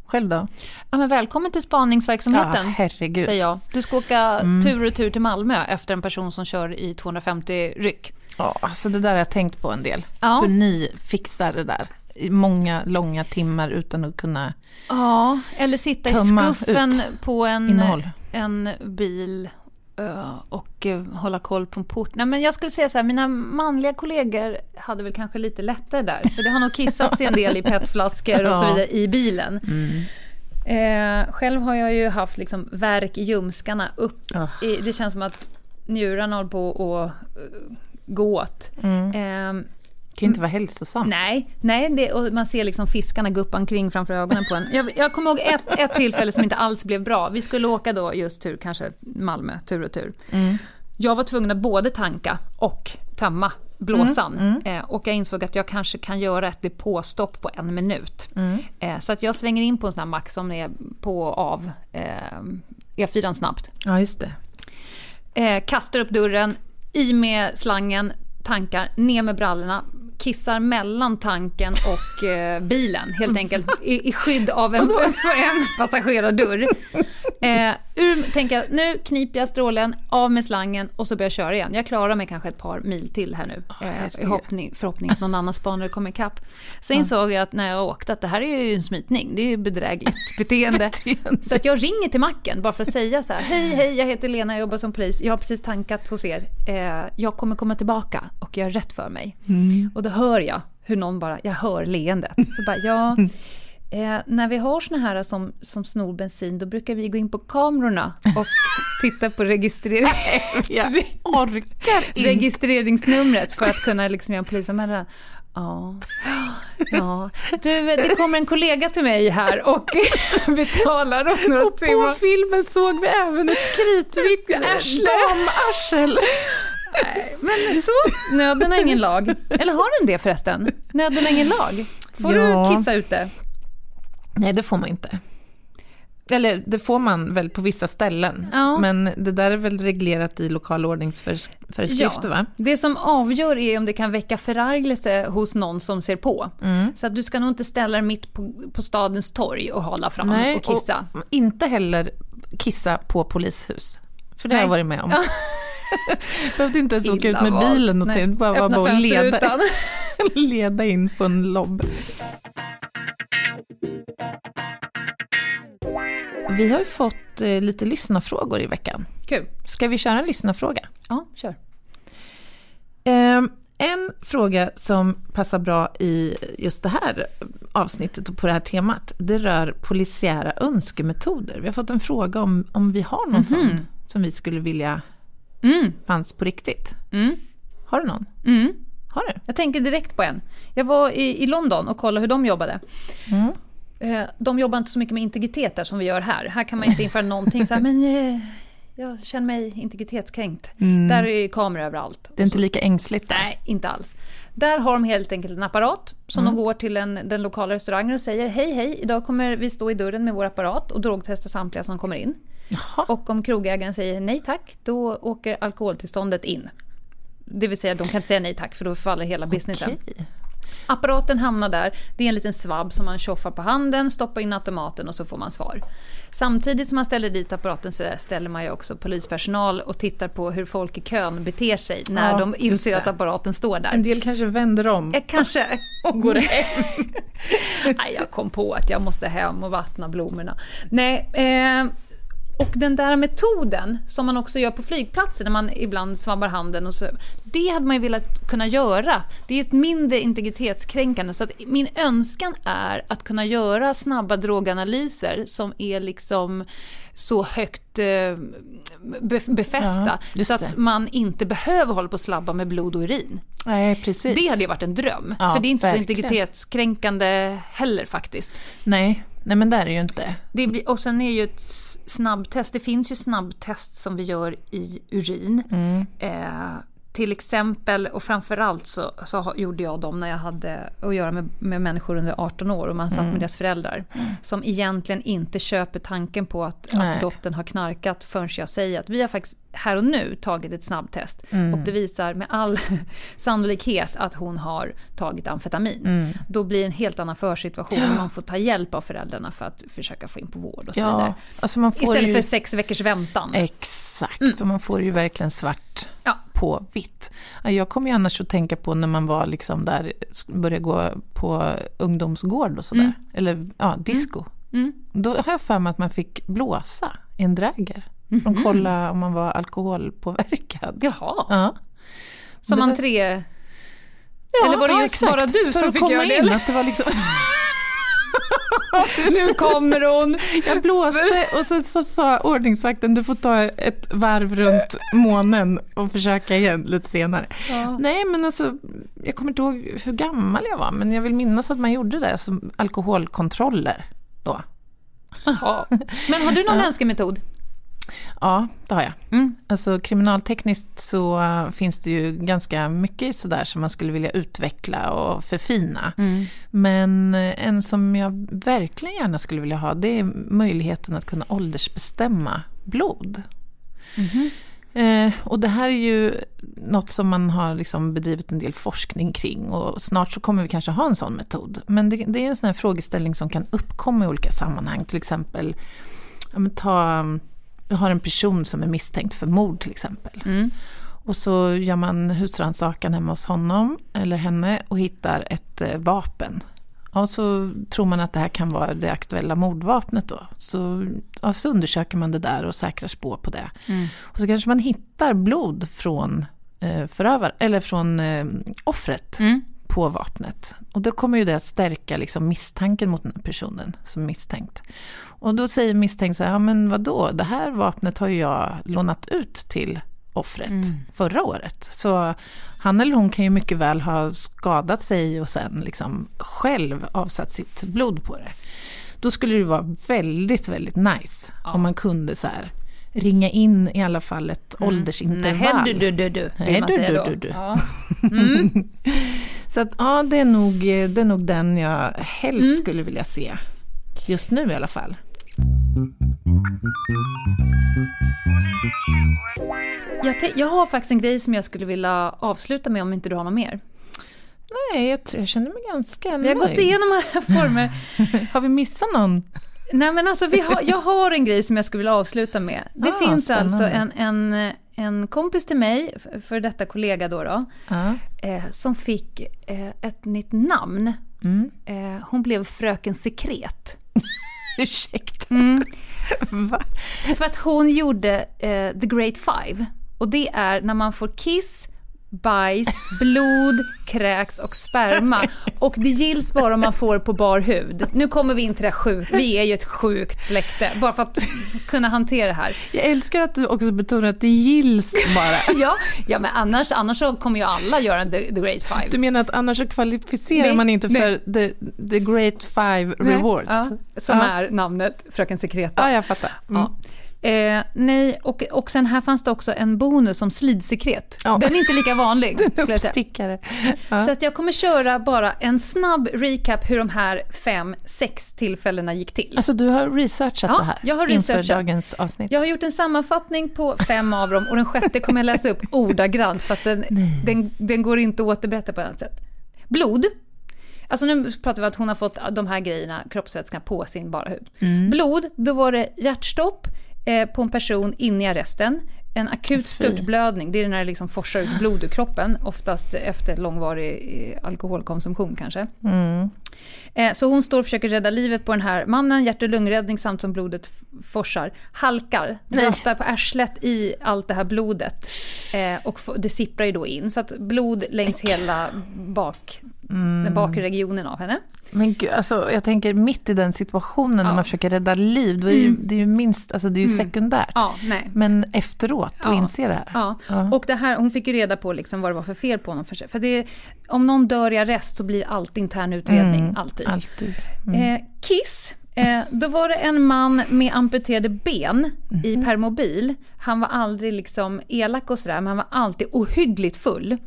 Själv då? Ja, men välkommen till spaningsverksamheten. Ja, herregud. Säger jag. Du ska åka tur och tur till Malmö efter en person som kör i 250 ryck. Ja, alltså det där har jag tänkt på en del. Ja. Hur ni fixar det där många långa timmar utan att kunna... Ja, eller sitta i skuffen på en, innehåll. en bil eh, och eh, hålla koll på en port. Nej, men jag skulle säga så här, mina manliga kollegor hade väl kanske lite lättare där. För det har nog kissats en del i [LAUGHS] petflaskor och så vidare i bilen. Mm. Eh, själv har jag ju haft liksom värk i ljumskarna upp. Ah. I, det känns som att njurarna håller på att uh, gå åt. Mm. Eh, kan ju inte vara hälsosamt. Nej, nej det, och man ser liksom fiskarna guppa omkring framför ögonen på en. Jag, jag kommer ihåg ett, ett tillfälle som inte alls blev bra. Vi skulle åka då just tur, kanske Malmö, tur och tur. Jag var tvungen att både tanka och tömma blåsan. Eh, och jag insåg att jag kanske kan göra ett depåstopp på en minut. Eh, så att jag svänger in på en sån här mack som är på och av eh, E4 snabbt. Ja, just det. Eh, kastar upp dörren, i med slangen, tankar, ner med brallorna, kissar mellan tanken och eh, bilen helt enkelt i, i skydd av en, [LAUGHS] för en passagerardörr. Eh, ur, tänker jag, nu kniper jag strålen, av med slangen och så börjar jag köra igen. Jag klarar mig kanske ett par mil till här nu. Eh, i hoppning, förhoppning att någon annan spanare kommer ikapp. Sen insåg jag att när jag åkte att det här är ju en smitning. Det är ju bedrägligt [LAUGHS] beteende. Så att jag ringer till macken bara för att säga så här. Hej, hej, jag heter Lena, jag jobbar som polis. Jag har precis tankat hos er. Eh, jag kommer komma tillbaka och göra rätt för mig. Mm. Och då hör jag hur någon bara, jag hör leendet. Så bara, ja. Eh, när vi har såna här som, som snor bensin, då brukar vi gå in på kamerorna och [LAUGHS] titta på registrering... Registreringsnumret för att kunna liksom göra en polisanmälan. Ja. ja. Du, det kommer en kollega till mig här och [LAUGHS] betalar om några Och på timmar. filmen såg vi även ett kritvitt Arsle. damarsel. Nej, men så, nöden har ingen lag. Eller har den det förresten? Nöden har ingen lag. Får Ja. du kissa ute? Nej, det får man inte. Eller det får man väl på vissa ställen. Ja. Men det där är väl reglerat i lokala ordningsföreskrifter va? Det som avgör är om det kan väcka förargelse hos någon som ser på. Mm. Så att du ska nog inte ställa dig mitt på, på stadens torg och hålla fram och kissa. och inte heller kissa på polishus. För det har jag Nej. varit med om. [LAUGHS] Behövde inte ens åka ut med valt. bilen och Nej. bara var Öppna bara att leda, [LAUGHS] leda in på en lobb. Vi har ju fått eh, lite lyssnarfrågor i veckan. Kul. Ska vi köra en lyssnarfråga? Ja, kör. Ehm, en fråga som passar bra i just det här avsnittet och på det här temat, det rör polisiära önskemetoder. Vi har fått en fråga om, om vi har någon sån som vi skulle vilja Mm. fanns på riktigt. Mm. Har du någon? Mm. Har du? Jag tänker direkt på en. Jag var i, i London och kollade hur de jobbade. Mm. Eh, De jobbar inte så mycket med integritet där som vi gör här. Här kan man inte införa någonting så här, men eh, jag känner mig integritetskränkt. Mm. Där är kameror överallt. Det är inte lika ängsligt där. Nej, inte alls. Där har de helt enkelt en apparat som Mm. de går till en, den lokala restaurangen och säger hej hej, idag kommer vi stå i dörren med vår apparat och drogtesta samtliga som kommer in. Jaha. Och om krogägaren säger nej tack, då åker alkoholtillståndet in. Det vill säga, de kan inte säga nej tack för då faller hela businessen. Okej. Apparaten hamnar där, det är en liten svabb som man tjoffar på handen, stoppar in automaten och så får man svar. Samtidigt som man ställer dit apparaten så ställer man ju också polispersonal och tittar på hur folk i kön beter sig när Ja, de inser att apparaten står där. En del kanske vänder om. Eh, Kanske [LAUGHS] går det hem. [LAUGHS] Nej, jag kom på att jag måste hem och vattna blommorna. Nej, eh, och den där metoden som man också gör på flygplatser när man ibland svabbar handen och så. Det hade man ju velat kunna göra. Det är ett mindre integritetskränkande. Så att min önskan är att kunna göra snabba droganalyser som är liksom så högt eh, be- befästa. Ja, så att man inte behöver hålla på och slabba med blod och urin. Nej, precis. Det hade ju varit en dröm. Ja, för det är inte verkligen. så integritetskränkande heller faktiskt. Nej, nej men det är det ju inte. Det blir, och sen är ju ett snabbtest, det finns ju snabbtest som vi gör i urin. Mm. Eh, till exempel, och framförallt så, så gjorde jag dem när jag hade att göra med, med människor under 18 år och man satt Mm. med deras föräldrar. Som egentligen inte köper tanken på att, Nej. att dottern har knarkat förrän jag säger att vi har faktiskt här och nu tagit ett snabbtest. Mm. Och det visar med all [LAUGHS] sannolikhet att hon har tagit amfetamin. Mm. Då blir det en helt annan försituation och man får ta hjälp av föräldrarna för att försöka få in på vård och så vidare. Ja, alltså man får Istället ju... för sex veckors väntan. Exakt, och man får ju verkligen svart Ja. På vitt. Ja, Jag kommer ju annars att tänka på när man var liksom där, började gå på ungdomsgård och sådär. Eller ja, disco. Mm. Då har jag för mig att man fick blåsa i en dräger. Mhm. De kollade om man var alkoholpåverkad. Jaha, Ja. som var- entré... Ja, Eller var det ja, just exakt. bara du För som att fick komma göra det, in, eller? Att det var liksom, [LAUGHS] [LAUGHS] Nu kommer hon! jag blåste och sen så sa ordningsvakten du får ta ett varv runt månen och försöka igen lite senare. Nej men alltså, jag kommer inte ihåg hur gammal jag var men jag vill minnas att man gjorde det som alkoholkontroller då. Jaha. Men har du någon önskemetod? Ja, det har jag. Mm. Alltså kriminaltekniskt så äh, finns det ju ganska mycket sådär som man skulle vilja utveckla och förfina. Mm. Men eh, en som jag verkligen gärna skulle vilja ha det är möjligheten att kunna åldersbestämma blod. Eh, och det här är ju något som man har liksom bedrivit en del forskning kring och snart så kommer vi kanske ha en sån metod. Men det, det är en sån här frågeställning som kan uppkomma i olika sammanhang, till exempel ja, ta, har en person som är misstänkt för mord till exempel. Mm. Och så gör man husrannsakan hemma hos honom eller henne och hittar ett eh, vapen. Och så tror man att det här kan vara det aktuella mordvapnet då. Så, ja, så undersöker man det där och säkrar spår på det. Mm. Och så kanske man hittar blod från eh, förövaren, eller från eh, offret Mm. På vapnet. Och då kommer ju det att stärka liksom misstanken mot den här personen som misstänkt. Och då säger misstänkt så här, ja men vadå, det här vapnet har ju jag lånat ut till offret Mm. förra året. Så han eller hon kan ju mycket väl ha skadat sig och sen liksom själv avsatt sitt blod på det. Då skulle det vara väldigt, väldigt nice om man kunde så här ringa in i alla fall ett åldersintervall. Mm. Nej, du, du, du, du, vill man säga då. du, du. Ja. Mm. [LAUGHS] Så att, ja, det är, nog, det är nog den jag helst Mm. skulle vilja se. Just nu i alla fall. Jag, jag har faktiskt en grej som jag skulle vilja avsluta med om inte du har något mer. Nej, jag, jag känner mig ganska Vi har gått igenom alla [LAUGHS] former. Har vi missat någon? Nej men alltså har, jag har en grej som jag skulle vilja avsluta med. Det Ah, finns spännande. alltså en, en, en kompis till mig, för detta kollega då, då Ja. eh, som fick eh, ett nytt namn. Mm. Eh, hon blev Fröken Sekret. [LAUGHS] Ursäkta. Mm. [LAUGHS] För att hon gjorde eh, The Great Five. Och det är när man får kiss, bajs, blod, kräks och sperma. Och det gills bara om man får på bar hud. Nu kommer vi in till det sjukt. Vi är ju ett sjukt släkte. Bara för att kunna hantera det här. Jag älskar att du också betonar att det gills bara. [LAUGHS] Ja, ja men annars, annars så kommer ju alla göra en the, the Great Five. Du menar att annars så kvalificerar Nej, man inte nej. för the, the Great Five Nej, Rewards? Ja, som Ja. är namnet Fröken Sekreta. Ja, jag fattar. Mm. Ja. Eh, nej, och, och sen här fanns det också en bonus som slidsekret. Ja. Den är inte lika vanlig. [LAUGHS] skulle jag säga. Ja. Så att jag kommer köra bara en snabb recap hur de här fem, sex tillfällena gick till. Alltså du har researchat Ja, det här jag har inför researchat. dagens avsnitt? Jag har gjort en sammanfattning på fem av dem och den sjätte kommer jag läsa upp ordagrant för att den, den, den går inte att återberätta på annat sätt. Blod. Alltså nu pratar vi om att hon har fått de här grejerna, kroppsvätskan, på sin bara hud. Mm. Blod, då var det hjärtstopp eh, på en person inne i arresten. En akut störtblödning, det är när det liksom forsar ut blod ur kroppen, oftast efter långvarig eh, alkoholkonsumtion kanske. Mm. Eh, Så hon står och försöker rädda livet på den här mannen, hjärt och lungräddning samt som blodet forsar. Halkar, drattar på arslet i allt det här blodet. Eh, och det sipprar ju då in, så att blod längs hela bak, Mm. den bakre regionen av henne. Men gud, alltså, jag tänker mitt i den situationen när Ja. man försöker rädda liv, då är det, ju, Mm. det är ju minst, alltså det är ju Mm. sekundärt. Ja. Men efteråt, att Ja. inse det här. Ja. Ja. Och det här, hon fick ju reda på liksom vad det var för fel på honom. För, för det, om någon dör i arrest så blir allt intern utredning, Mm, alltid. alltid. Mm. Eh, Kiss, eh, då var det en man med amputerade ben Mhm. i permobil. Han var aldrig liksom elak och sådär, men han var alltid ohyggligt full.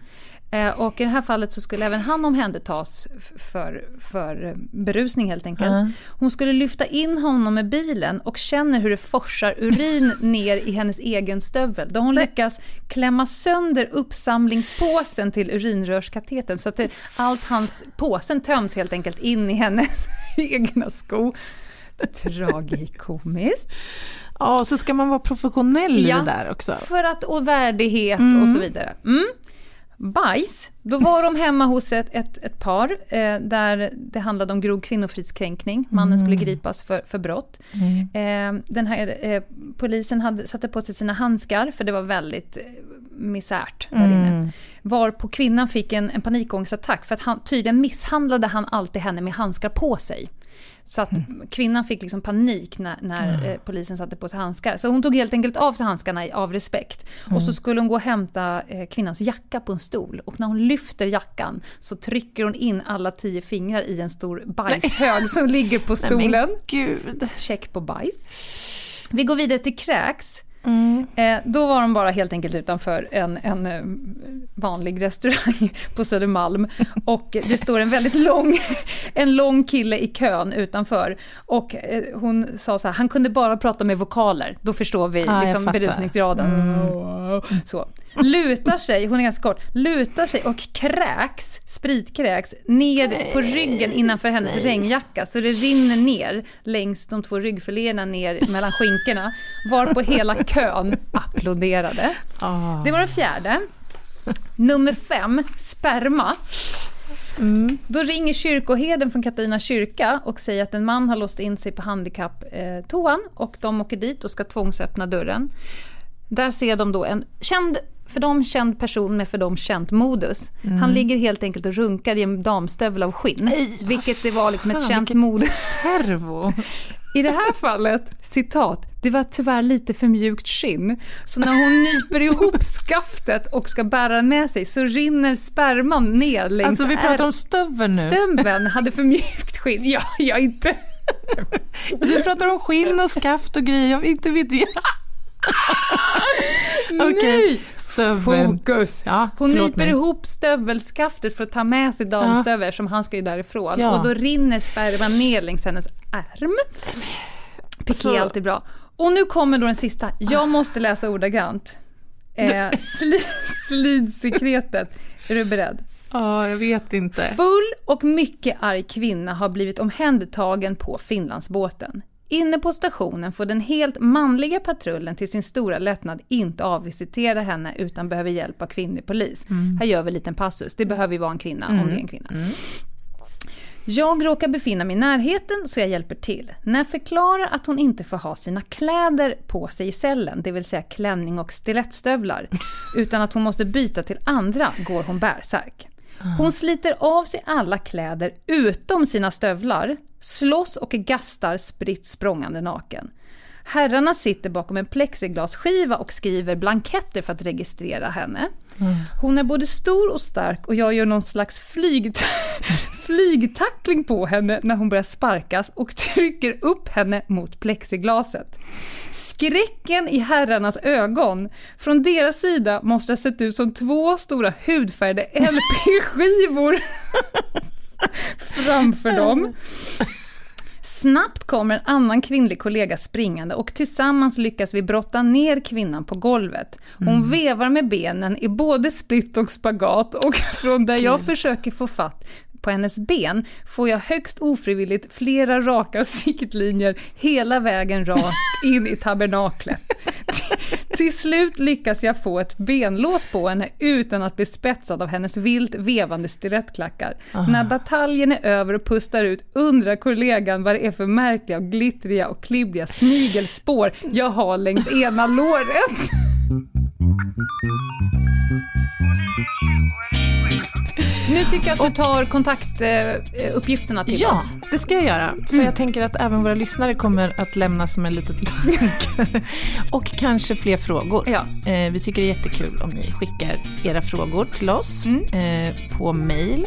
Eh, och i det här fallet så skulle även han omhändertas för, för eh, berusning helt enkelt. Ja. Hon skulle lyfta in honom med bilen och känner hur det forsar urin [LAUGHS] ner i hennes egen stövel. Då hon lyckas klämma sönder uppsamlingspåsen till urinrörskateten så att allt hans, påsen töms helt enkelt in i hennes [LAUGHS] egna sko. Tragikomiskt. Ja, så ska man vara professionell i Ja. det där också. För att, och värdighet Mm. och så vidare. Mm. Bajs, då var de hemma hos ett, ett, ett par eh, där det handlade om grov kvinnofridskränkning. Mannen skulle Mm. gripas för, för brott. Mm. Eh, den här eh, polisen hade, satte på sig sina handskar för det var väldigt eh, misärt där Mm. inne. Var på kvinnan fick en, en panikångestattack för att han, tydligen misshandlade han alltid henne med handskar på sig. Så att kvinnan fick liksom panik när, när Mm. eh, polisen satte på sig handskar. Så hon tog helt enkelt av sig handskarna av respekt. Och Mm. så skulle hon gå och hämta eh, kvinnans jacka på en stol. Och när hon lyfter jackan så trycker hon in alla tio fingrar i en stor bajshög som ligger på Nej, stolen. gud. Check på bajs. Vi går vidare till kräks. Mm. Eh, då var de bara helt enkelt utanför en, en eh, vanlig restaurang [LAUGHS] på Södermalm. Och det står en väldigt lång, [LAUGHS] en lång kille i kön utanför. Och eh, hon sa så här, han kunde bara prata med vokaler. Då förstår vi jag liksom berusningsgraden. Mm. Så. Lutar sig, hon är ganska kort, lutar sig och kräks, spritkräks, ner på ryggen innanför hennes regnjacka. Så det rinner ner längs de två ryggfiléerna ner mellan skinkorna. Varpå hela kön applåderade. Ah. Det var den fjärde. Nummer fem, sperma. Då ringer kyrkoherden från Katarina kyrka och säger att en man har låst in sig på handikapptoan och de åker dit och ska tvångsöppna dörren. Där ser de då en känd, för dem känd person med för dem känt modus. Han ligger helt enkelt och runkar i en damstövel av skinn. vilket det var liksom ett fan, känt mode. Hervo. [LAUGHS] I det här fallet, citat, det var tyvärr lite för mjukt skinn. Så när hon [LAUGHS] nyper ihop skaftet och ska bära den med sig så rinner sperman ner längs Alltså vi pratar om stöveln nu. Stöveln hade för mjukt skinn. Ja, jag inte... Du pratar om skinn och skaft och grejer, jag inte vet jag. [LAUGHS] Okej, Nej! Stöveln. Fokus! Ja, Hon nyper ihop stövelskaftet för att ta med sig damstövel eftersom han ska ju därifrån. Ja. Och då rinner sperman ner längs hennes ärm. Piké Alltså- är alltid bra. Och nu kommer då den sista. Jag måste läsa ordagrant. Eh, sli, slidsekretet. Är du beredd? Ja, jag vet inte. Full och mycket arg kvinna har blivit omhändertagen på Finlandsbåten. Inne på stationen får den helt manliga patrullen till sin stora lättnad inte avvisitera henne utan behöver hjälp av kvinnlig polis. Här gör vi en liten passus. Det behöver ju vara en kvinna om det är en kvinna. Jag råkar befinna mig i närheten så jag hjälper till. När jag förklarar att hon inte får ha sina kläder på sig i cellen, det vill säga klänning och stilettstövlar, utan att hon måste byta till andra, går hon bärsärk. Hon sliter av sig alla kläder utom sina stövlar, slåss och gastar spritt språngande naken. Herrarna sitter bakom en plexiglasskiva och skriver blanketter för att registrera henne. Hon är både stor och stark och jag gör någon slags flyg, [LAUGHS] flygtackling på henne när hon börjar sparkas och trycker upp henne mot plexiglaset. Skräcken i herrarnas ögon. Från deras sida måste det ha sett ut som två stora hudfärgade LP-skivor [LAUGHS] framför dem. Snabbt kommer en annan kvinnlig kollega springande och tillsammans lyckas vi brotta ner kvinnan på golvet. Hon vevar med benen i både split och spagat och [LAUGHS] från där jag försöker få fatt på hennes ben får jag högst ofrivilligt flera raka [LAUGHS] siktlinjer hela vägen rakt in i tabernaklet. [LAUGHS] Till- slut lyckas jag få ett benlås på henne utan att bli spetsad av hennes vilt vevande stilettklackar. När bataljen är över och pustar ut undrar kollegan vad det är för märkliga och glittriga och klibbiga snigelspår jag har längs ena låret. Nu tycker jag att du tar kontaktuppgifterna till Ja, oss. det ska jag göra. För jag tänker att även våra lyssnare kommer att lämna som en liten tanke. [LAUGHS] Och kanske fler frågor. Ja. Eh, vi tycker det är jättekul om ni skickar era frågor till oss eh, på mail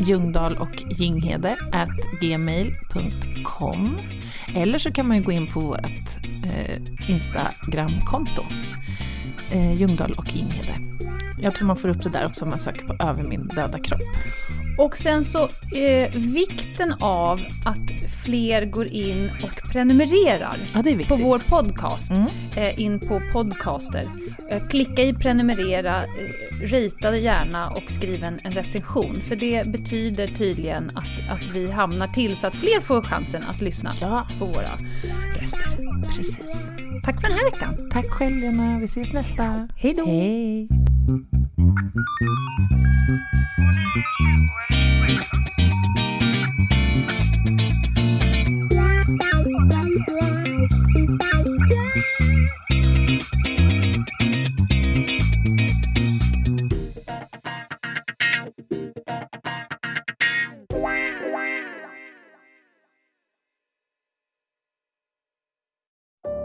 ljungdahl och ginghede at gmail.com Eller så kan man ju gå in på vårt eh, Instagramkonto. Eh, Ljungdahl och Ginghede. Jag tror man får upp det där också om man söker på Över min döda kropp. Och sen så eh, vikten av att fler går in och prenumererar Ja, på vår podcast. Eh, in på podcaster. Eh, klicka i prenumerera, eh, rita gärna och skriv en, en recension. För det betyder tydligen att, att vi hamnar till så att fler får chansen att lyssna Ja. på våra röster. Precis. Tack för den här veckan. Tack själv Lena, vi ses nästa. Hej då. Hej.